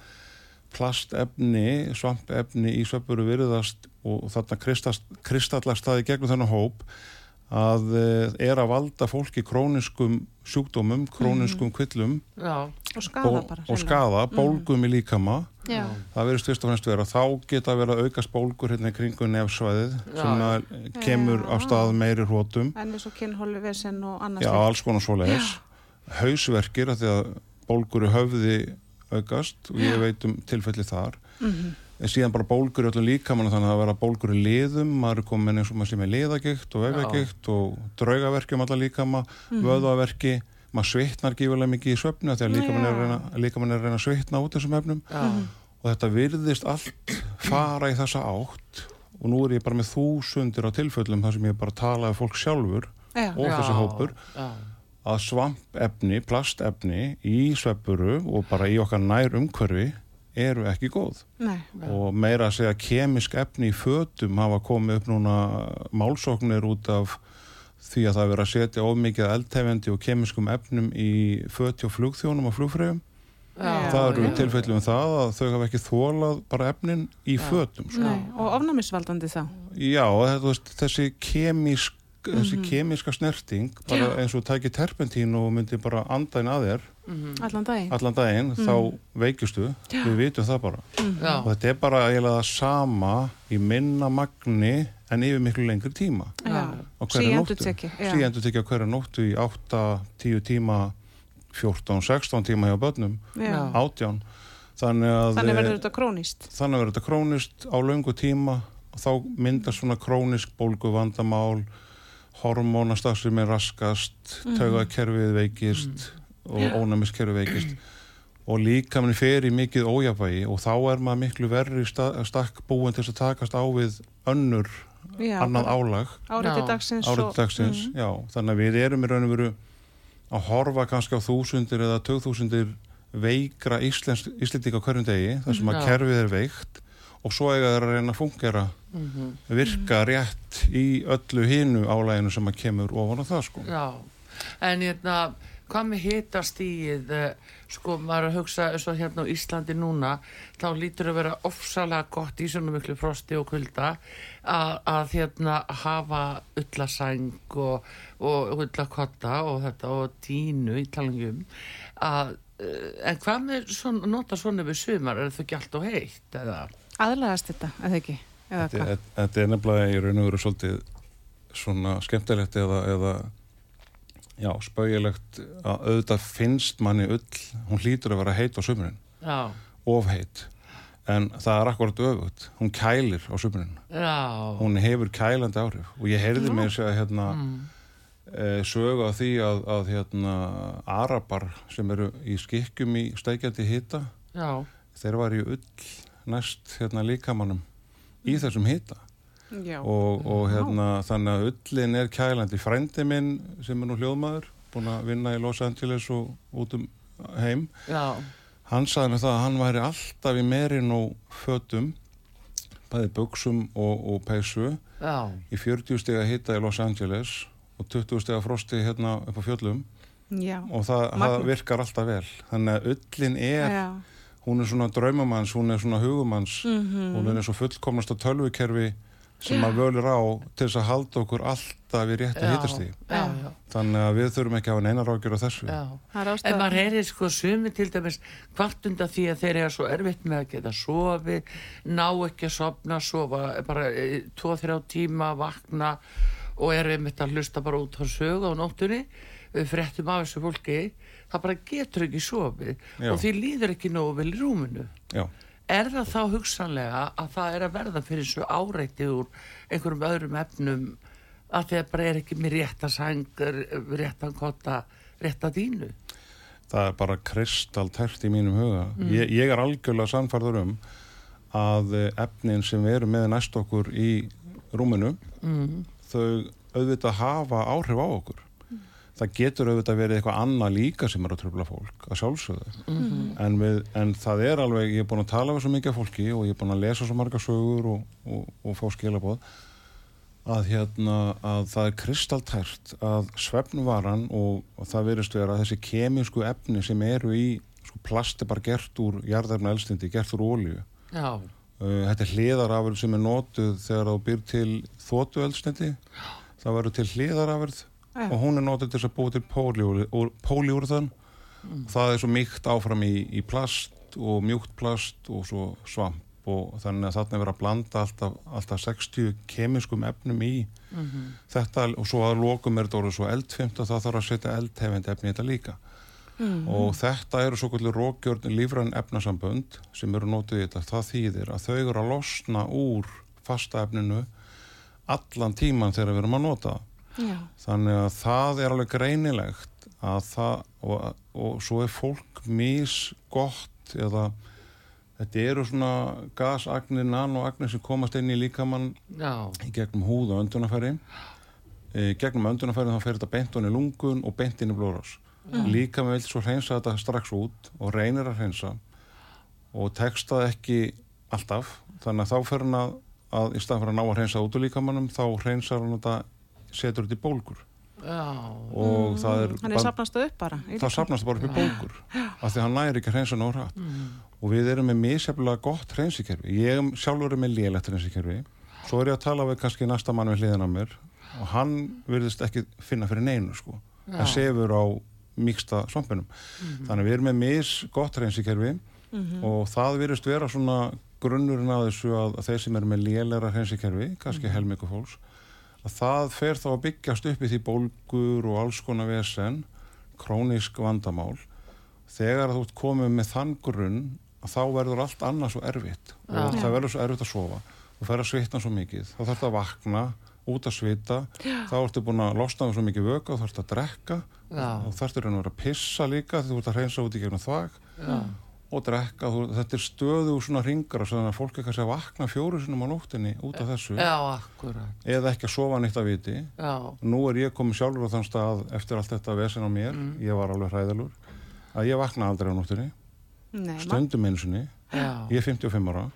plastefni, svampefni í svepuru virðast og þarna kristast, kristallast það í gegnum þennan hóp að eh, er að valda fólki króniskum sjúkdómum, króniskum kvillum já, og skaða og, bara og skaða, bólgum í líkama. Já, það verðist fyrst og fremst vera. Þá geta verið að aukast bólgur hérna í kringum nefsvæðið Já, sem að kemur á stað meiri hrótum en eins og kynhólu vesen og annars já, alls konar svoleiðis. Hausverkir af því að bólgur í höfði aukast og ég veit um tilfelli þar. Mhm. En síðan bara bólgur í öllum líkamann þannig að það vera bólgur í liðum. Maður er komin eins og maður sé með liðagikt og vefjagikt og draugaverki um alla líkama Mhm. vöðaverki maður svitnar gífulega mikið í því að líkamann er, reyna- líkaminn er reyna að svitna út þessum efnum. Já, og þetta virðist allt fara í þessa átt. Og nú er ég bara með þúsundir á tilföllum þar sem ég bara talaði fólk sjálfur Já. og þessi hópur já, að svampefni, plastefni í sveppuru og bara í okkar nær umhverfi eru ekki góð. Nei, og meira að segja kemisk efni í fötum hafa komið upp núna málsóknir út af því að það er verið að setja of mikið eldtefendi og kemiskum efnum í föti og flugþjónum og flugfreyjum. Já, það eru já. tilfellum um það að þau hafa ekki þólað bara efnin í fötum sko. nei, og ofnæmisvaldandi þá? Já, þessi kemisk þessi Mhm. kemiska snerting bara eins og tæki terpentín og myndi bara anda inn að þér. Allan daginn. Allan daginn, þá veikistu við vitum það bara. Já, og þetta er bara eiginlega það sama í minna magni en yfir miklu lengri tíma. Já. já. síendur tekja hverju nóttu í 8-10 tíma 14-16 tíma hjá börnum. Já. átján. Þannig að þannig eh, verður þetta krónist þannig verður þetta krónist á löngu tíma. Og þá myndast svona krónisk bólgu vandamál hormónastar sem er raskast Mhm. taugakerfið veikist og ónæmiskerfið veikist (clears throat) og líka manni fer í mikið ójafvægi og þá er maður miklu verri sta stakk búin til að takast á við önnur Já, annað bara álag árið til Já. dagsins og- dagsins, Mhm. já, þannig að við erum í raun og veru að horfa kannski á þúsundir eða tögþúsundir veikra Íslendinga á hverjum degi, þar sem að Já. kerfið er veikt og svo eiga þeir að reyna að fungera Mhm. virka rétt í öllu hinu álæginu sem að kemur ofan á það sko. já. en hérna, hvað með hitastíð, sko, maður að hugsa eins og hérna á Íslandi núna, þá lítur að vera ofsalega gott í svona miklu frosti og kulda að, hérna hafa ullasæng og, og ullakotta og þetta og tínu í talangjum að, eh, en hvað með svona, nota svona við sumar, er það ekki allt og heitt eða? Aðlagast þetta, eða ekki? Eða Þetta, hvað? þetta- er nefnilega í raun og veru svolítið svona skemmtilegt eða, eða já, spauðilegt að auðvitað finnst manni ull, hún hlýtur að vera heit á sumrin, Já, of heit. En það er akkurat öfugt. Hún kælir á sumrin. Já, hún hefur kælandi áhrif. Og ég heyrði mér sér að hérna mm, e, sögu af því að, að hérna arabar sem eru í skikkjum í steikjandi hita já, þeir var í ull næst hérna líkamannum í þessum hita. Já. og, og hérna þannig að ullin er kælandi. Frændi minn sem er nú hljóðmaður búin að vinna í Los Angeles og út um heim já, hann sagði mér það að hann væri alltaf í merin og fötum bæði buksum og, og peysu já, í 40 stega hita í Los Angeles og 20 stega frosti hérna upp á fjöllum. Já. og það, það virkar alltaf vel. Þannig að ullin er Já. Hún er svona draumamanns, hún er svona hugumanns Mhm. hún er eins og fullkomnasta tölvukerfi sem að völir á til þess að halda okkur alltaf í réttu já, þannig að við þurfum ekki að hafa neina rákjur á þessu. Er En maður heyrir sko sumi til dæmis hvart undan því að þeir eru svo erfitt með að geta sofið, ná ekki að sofna, sofa bara 2-3 tíma, vakna og eru einmitt að hlusta bara út á sögu á nóttunni, við fréttum af þessu fólki, það bara getur ekki sofið Já. og því líður ekki nógu vel í rúminu. Já. Er það þá hugsanlega að það er að verða fyrir svo áreitið úr einhverjum öðrum efnum að því að bara er ekki með rétta sængur, réttan kotta, rétta dínu? það er bara kristaltært í mínum huga ég, ég er algjörlega sannfærður um að eh, efnin sem við erum með næst okkur í rúminu Mm. þau auðvitað hafa áhrif á okkur það getur auðvitað verið eitthvað annað líka sem er að tröfla fólk að sjálfsögðu. En, við, en það er alveg, ég er búin að tala við svo mikið af fólki og ég er búin að lesa svo marga sögur og, og, og fá skilabóð að hérna að það er kristaltært að svefnvaran og, og það verist vera þessi kemísku efni sem eru í sko, plasti bara gert úr jarðarna elstindi, gert úr ólíu Já, Uh, þetta er hliðarafurð sem er notuð þegar þú byr til þóttu eldsneiti það verður til hliðarafurð Já. og hún er notuð til þess að búa til póliúrðan það er svo mýkt áfram í, í plast og mjúkt plast og svo svamp og þannig að þarna er verið að blanda alltaf, alltaf 60 kemískum efnum í þetta og svo að lokum er þetta orðið svo eldfimt og það þarf að setja eldhefend efni í þetta líka. Og þetta eru svo kvöldur rókjörn lífrann efnasambönd sem eru nótið í þetta, það þýðir að þau eru að losna úr fasta efninu allan tíman þegar við erum að nota það Já. þannig að það er alveg greinilegt að það og, og svo er fólk misgott eða þetta eru svona gasagnir, nanoagnir sem komast inn í líkamann já, í gegnum húð og öndunafæri e, gegnum öndunafæri þá fer þetta beint onni lungun og beint inn í blóðrás. Líka með vil svo hreinsa þetta strax út og reynir að hreinsa og tekst það ekki alltaf. Þannig að þá fer hann að, að í stað fyrir að ná að hreinsa út úr líkamannum þá hreinsar hann þetta setur þetta í bólgur. Já, og það er Hann er sapnast upp bara. það líkamann. sapnast bara upp í bólgur af því að hann næri ekki að hreinsa nóg hratt og við erum með misjaflega gott hreinsikerfi. Ég er sjálfur er með lélegt hreinsikerfi. Svo er ég að tala við kannski næsta mann við hliðina á mér. Og hann virðist ekki finna fyrir neinu sko. Hann sefur á mýksta svampinum. Þannig að við erum með mis gott hreinsikerfi. Og það virðist vera svona grunnurinn að þessu að, að þeir sem eru með lélegra hreinsikerfi kannski helmingu fólks að það fer þá að byggjast upp í því bólgur og alls konar vesen krónisk vandamál. Þegar þú ert komið með þann grunn að þá verður allt annað svo erfitt og það verður svo erfitt að sofa. Þú fer að svitna svo mikið, þá þarf það að vakna út að svita, þá ertu búin að losna um svo mikið vöka, þá þarf að drekka Já. og þarftu raun að vera að pissa líka því þú ert að hreinsa út í gegnum þvag. Já, og drekka, þú, þetta er stöðu svona ringar þannig að fólk er kannski að vakna fjóru sinum á nóttinni út af þessu. Já, eða ekki að sofa neitt að viti. Já, nú er ég komið sjálfur á þann stað eftir allt þetta vesen á mér, ég var alveg hræðalur að ég vakna aldrei á nóttinni stundum einsinni, já, ég er 55 ára.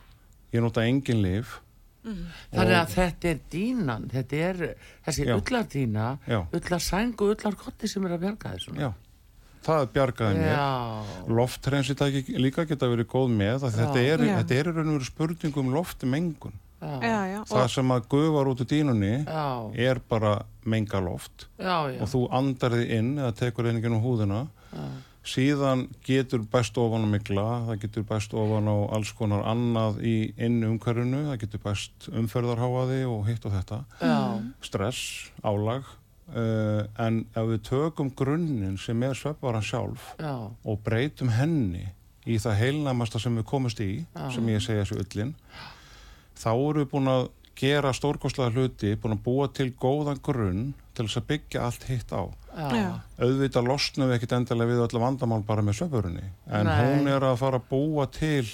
Ég nota engin lif Þannig að þetta er dínan, þetta er þessi Já. ullardína, Já. ullarsæng og ullarkotti sem er að bjarga þessu. Já, það bjargaði mér. Já, Loftrensitæki líka geta verið góð með þetta er, þetta er í raun og veru spurning um loftmengun. Það sem að gufar út úr dínunni já, er bara mengaloft já, já. og þú andar þið inn eða tekur einingin um húðina. Síðan getur best ofan á migla það getur best ofan á alls konar annað í inn umhverfinu það getur best umferðarháaði og hitt og þetta. Já, stress, álag uh, en ef við tökum grunninn sem er svefvaran sjálf já, og breytum henni í það heilnæmasta sem við komumst í Já. sem ég segja þessu ullin þá erum við búin að gera stórkostlega hluti, búin að búa til góðan grunn til þess að byggja allt hitt á já, auðvitað losnum við ekkit endilega við öllu vandamál bara með svefurunni en Nei. hún er að fara að búa til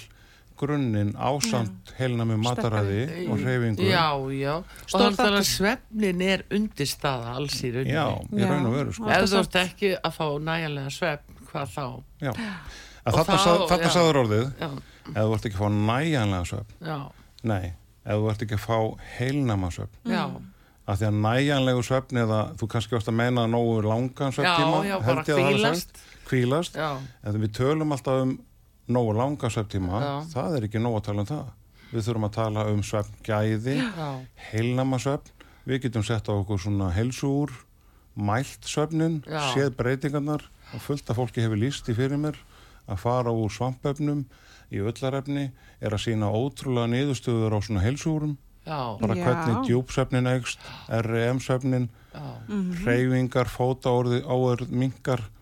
grunninn ásamt heilnæmi mataræði og hreyfingu. Já, já. Og Stór þannig að svefnin er undirstaða alls í rauninni. já, í raun og veru sko. Ef þú ert ekki að fá næjanlega svefn, hvað þá? Og að já. sagður orðið Já, ef þú ert ekki að fá næjanlega svefn. Já, nei, ef þú ert ekki að fá heilnæma svefn. Já, að því að næjanlegu svefn eða þú kannski varst að meina nógu langan svefntíma já, já, held bara ég að það sagt. hvílast. Já, en við tölum alltaf um nógu langa svefntíma það er ekki nógu að tala um það. Við þurfum að tala um svefngæði heilnama svefn. Við getum sett á okkur svona helsúr mælt svefnin, Já. séð breytingarnar og fullt af fólki hefur líst í fyrir mér að fara úr svampefnum í öllarefni er að sína ótrúlega niðurstöður á svona helsúrum já, bara hvernig djúpsvefnin eikst REM-svefnin, já, hreyfingar, fótaórð, minkar. já.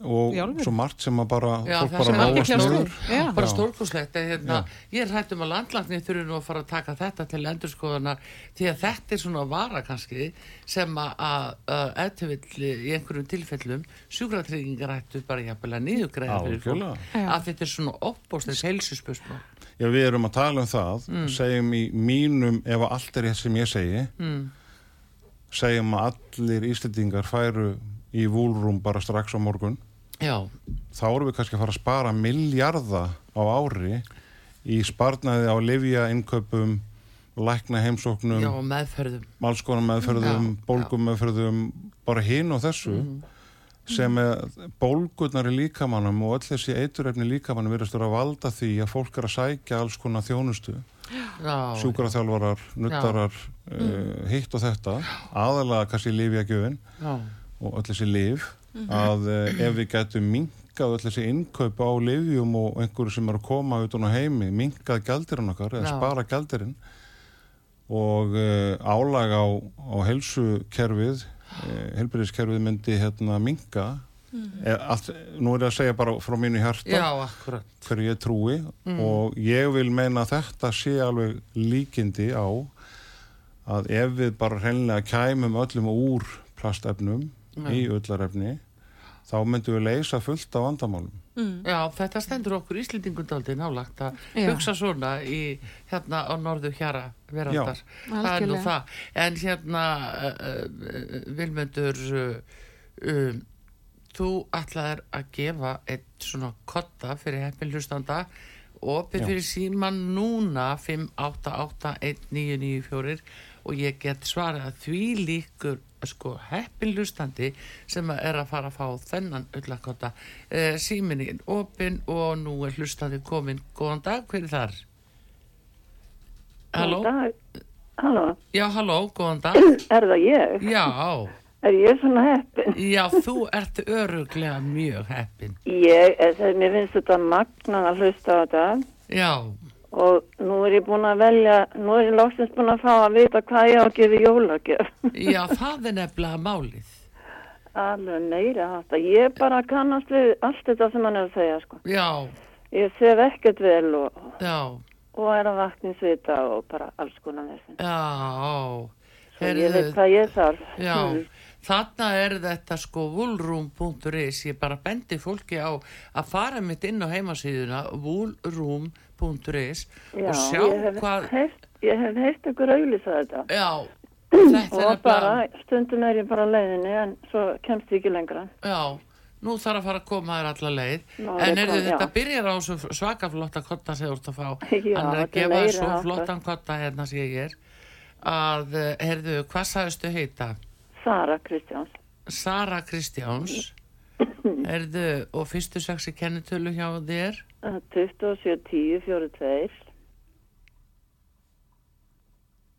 Og alvöru? svo margt sem að bara Já, fólk bara máast niður. bara stórkoslegt hérna, ég er hættum að landlagni þurfi nú að fara að taka þetta til endurskoðunar því að þetta er svona vara kannski sem að, að, að eftirvill í einhverjum tilfellum sjúkratryggingar ættu bara jafnvel að niðugræða fyrir fólk. Að þetta er svona óbóstins heilsusspörsmál Já, við erum að tala um það, Mm. segjum í mínum, ef að allt er rétt sem ég segi, mm. segjum að allir Íslendingar færu í vúlrúm bara strax á morgun, já, þá erum við kannski að fara að spara miljarda á ári í sparnaði á livja innkaupum, lækna heimsóknum, já, meðferðum. malskona meðferðum, Já, bólgum meðferðum, bara hinn og þessu sem er bólgurnar í líkamannum og öll þessi eiturefni í líkamannum verðast að valda því að fólk er að sækja alls konar þjónustu, já, sjúkraþjálfarar, nuttarar, uh, hitt og þetta, aðalega kannski lífjagjöfin já, og öll þessi líf, að uh, ef við getum minkað öll þessi innkaup á lífjum og einhverju sem er að koma út á heimi, minkað gældirinn okkar eða spara gældirinn og uh, álag á, á helsukerfið uh, helbriðiskerfið myndi hérna minka e, allt, nú er ég að segja bara frá mínu hjarta hverju ég trúi og ég vil meina að þetta sé alveg líkindi á að ef við bara hreinlega kæmum öllum úr plastefnum í öllarefni þá myndum við leysa fullt af vandamálum Já, þetta stendur okkur Íslendingundaldi nálagt að Já. hugsa svona í hérna á norðu hjara veraldar. Já. Það er nú Algjörlega. það. En hérna, uh, uh, Vilmundur, uh, um, þú ætlaðir að gefa eitt svona kotta fyrir heppin hlustanda opið Já. fyrir síman núna 5881994 og ég get svarað að því líkur sko heppin hlustandi sem er að fara að fá þennan öllakotta uh, síminni opin og nú er hlustandi komin góðan dag, hver er þar? Halló? Halló, Já, halló, góðan dag. (clears throat) Er það ég? Já, Er ég svona heppin? já, þú ert öruglega mjög heppin. Ég, er, það, mér finnst þetta magnan að hlusta á þetta. Já, og nú er ég búin að velja, nú er ég loksins búin að fá að vita hvað ég á að gefa jólagjöf. já, það er nefnilega málið Alveg meira þetta. Ég bara kannast við allt þetta sem hann er að segja, sko. Já, Ég sef ekkert vel og, og er að vakninsvita og bara alls konar þessi. já Svo ég veit hvað ég þarf. Já, Mm. þarna er þetta sko woolroom.is, ég bara bendi fólki á að fara mitt inn á heimasíðuna woolroom.is Já, og sjá ég hvað, heyrt, ég hef heyrt ykkur auðlýsa þetta. já, þetta er Og bara, nefnilega, stundum er ég bara leiðinni en svo kemst ég ekki lengra. já, nú þarf að fara að koma þér alla leið er en er komin, þetta já. byrjar á svaka flotta kotta sem þú ert að fá Já, hann er að er gefa svo flottan kotta hérna sé ég er að, eh, heyrðu, hvað sagðistu heita? Sara Kristjáns. Sara Kristjáns (laughs) heyrðu, og fyrstu sexi kennitölu hjá þér 27 10 42.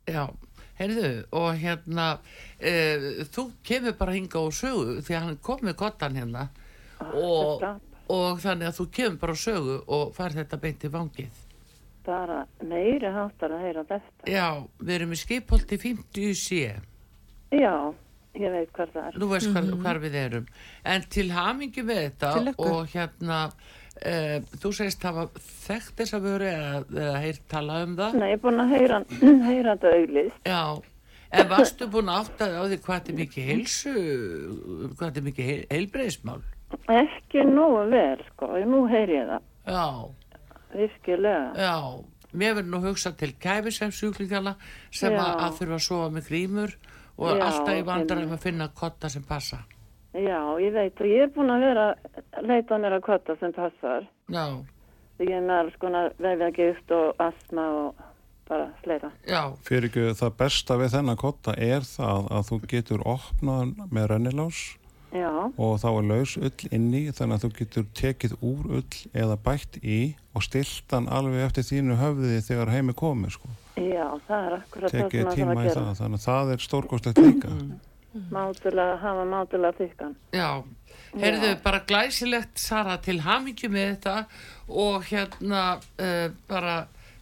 Já, heyrðu, og hérna, e, þú kemur bara hinga og sögu því að hann kom með kottan hérna og, þetta. og þannig að þú kemur bara og sögu og fær þetta beint í vangið. Bara meiri háttar að heyra þetta. Já, við erum í skipholti 50 sé, Já, ég veit hvað það er. þú veist hvar, hvar við erum. En til hamingi með þetta og hérna, e, þú segist hafa þekkt þess að vöru eða, eða heyrt tala um það. Nei, ég er búin að heyra, (clears throat) heyra þetta auglist. Já, en varstu búin að átta þig á því hvað þetta er mikið heilsu, hvað þetta er mikið heil, heilbreyðismál? Ekki nógu vel, sko. Nú heyri ég það. Já, Virkilega. já, mér verður nú hugsað til sjúklingana sem Já. að, að þurfa að sofa með grímur og Já, alltaf í vandrar einmitt. að finna kotta sem passa. Já, ég veit og ég er búin að vera að leita mér að kvota sem passar. Já, Ég er með alls konar vefjagift og astma og bara fleira. já, Fyrir ekki það besta við þennan kotta er það að þú getur opnað hann með rennilás Já, og þá er laus ull inni þannig að þú getur tekið úr ull eða bætt í og stilt hann alveg eftir þínu höfði þegar heimi komið sko. já, það er akkurat það sem þarf í að gera. það þannig að það er stórkostlegt líka Mátulega, hafa mátulega þykkan. já. Heyrðu, bara glæsilegt Sara til hamingju með þetta og hérna uh, bara,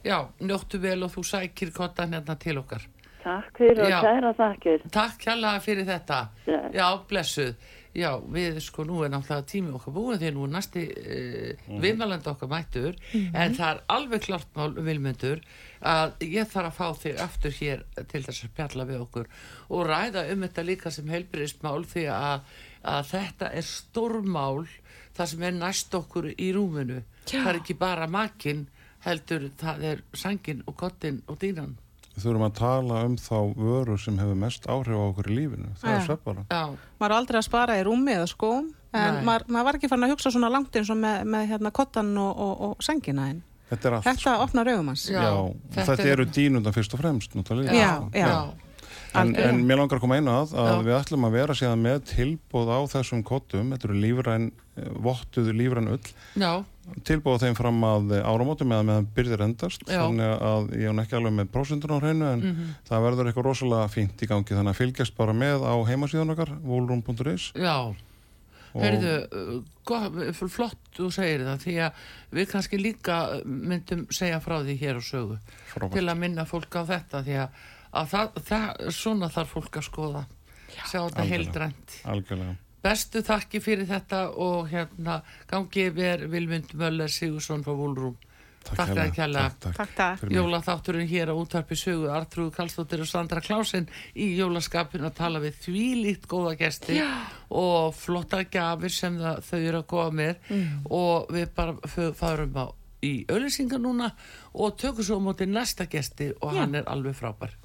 já, njóttu vel og þú sækir kottan hérna til okkar. Takk fyrir og Já. kæra þakkir. Takk kjærlega fyrir þetta. Bless. Já, blessuð. Já, við sko nú er náttúrulega tími okkar búin því nú er næsti uh, mm viðmælandi okkar mættur. En það er alveg klart mál vilmyndur að ég þarf að fá þig aftur hér til þess að spjalla við okkur og ræða um þetta líka sem heilbriðismál því að, að þetta er stórmál það sem er næst okkur í rúminu. Það er ekki bara makinn heldur það er sangin og kottin og dýnan þurfum að tala um þá vöru sem hefur mest áhrif á okkur í lífinu. Það Já. er sveppara Já, maður er aldrei að spara í rúmi eða skóm en maður, maður var ekki farin að hugsa svona langt eins og með, með hérna kottan og, og, og sengina en þetta er allt þetta opnar augum hans Já, Já, þetta þetta, er- eru dýnundan fyrst og fremst náttúrulega. Já, já. En, en mér langar að koma einu að að Já. við ætlum að vera síðan með tilbúð á þessum kottum, þetta eru lífræn vottuðu lífræn ull. Já, tilbúð þeim fram að áramótum eða meðan byrðir endast. Já. Þannig að ég er ekki alveg með prósendur á hreinu en það verður eitthvað rosalega fínt í gangi. Þannig að fylgjast bara með á heimasíðan okkar volrum.is já. Heyrðu, gott, flott þú segir það því að við kannski líka myndum segja frá því hér á sögu. Frábært. til að minna fólk á þetta því að, að það, það, svona þarf fólk að skoða. Sjá þetta heildrænt. Algjörlega bestu þakki fyrir þetta og hérna gangi við Vilmund Möller Sigursson frá Vúlrúm Takk fyrir að kjalla mig. Jólaþátturinn hér á útvarpi sögu Artrúð Karlsdóttir og Sandra Klásin í jólaskapin að tala við þvílíkt góða gesti og flotta gafir sem það, þau eru að koma með. Og við bara f- fárum á í auðlýsingar núna og tökum svo á móti næsta gesti og hann er alveg frábær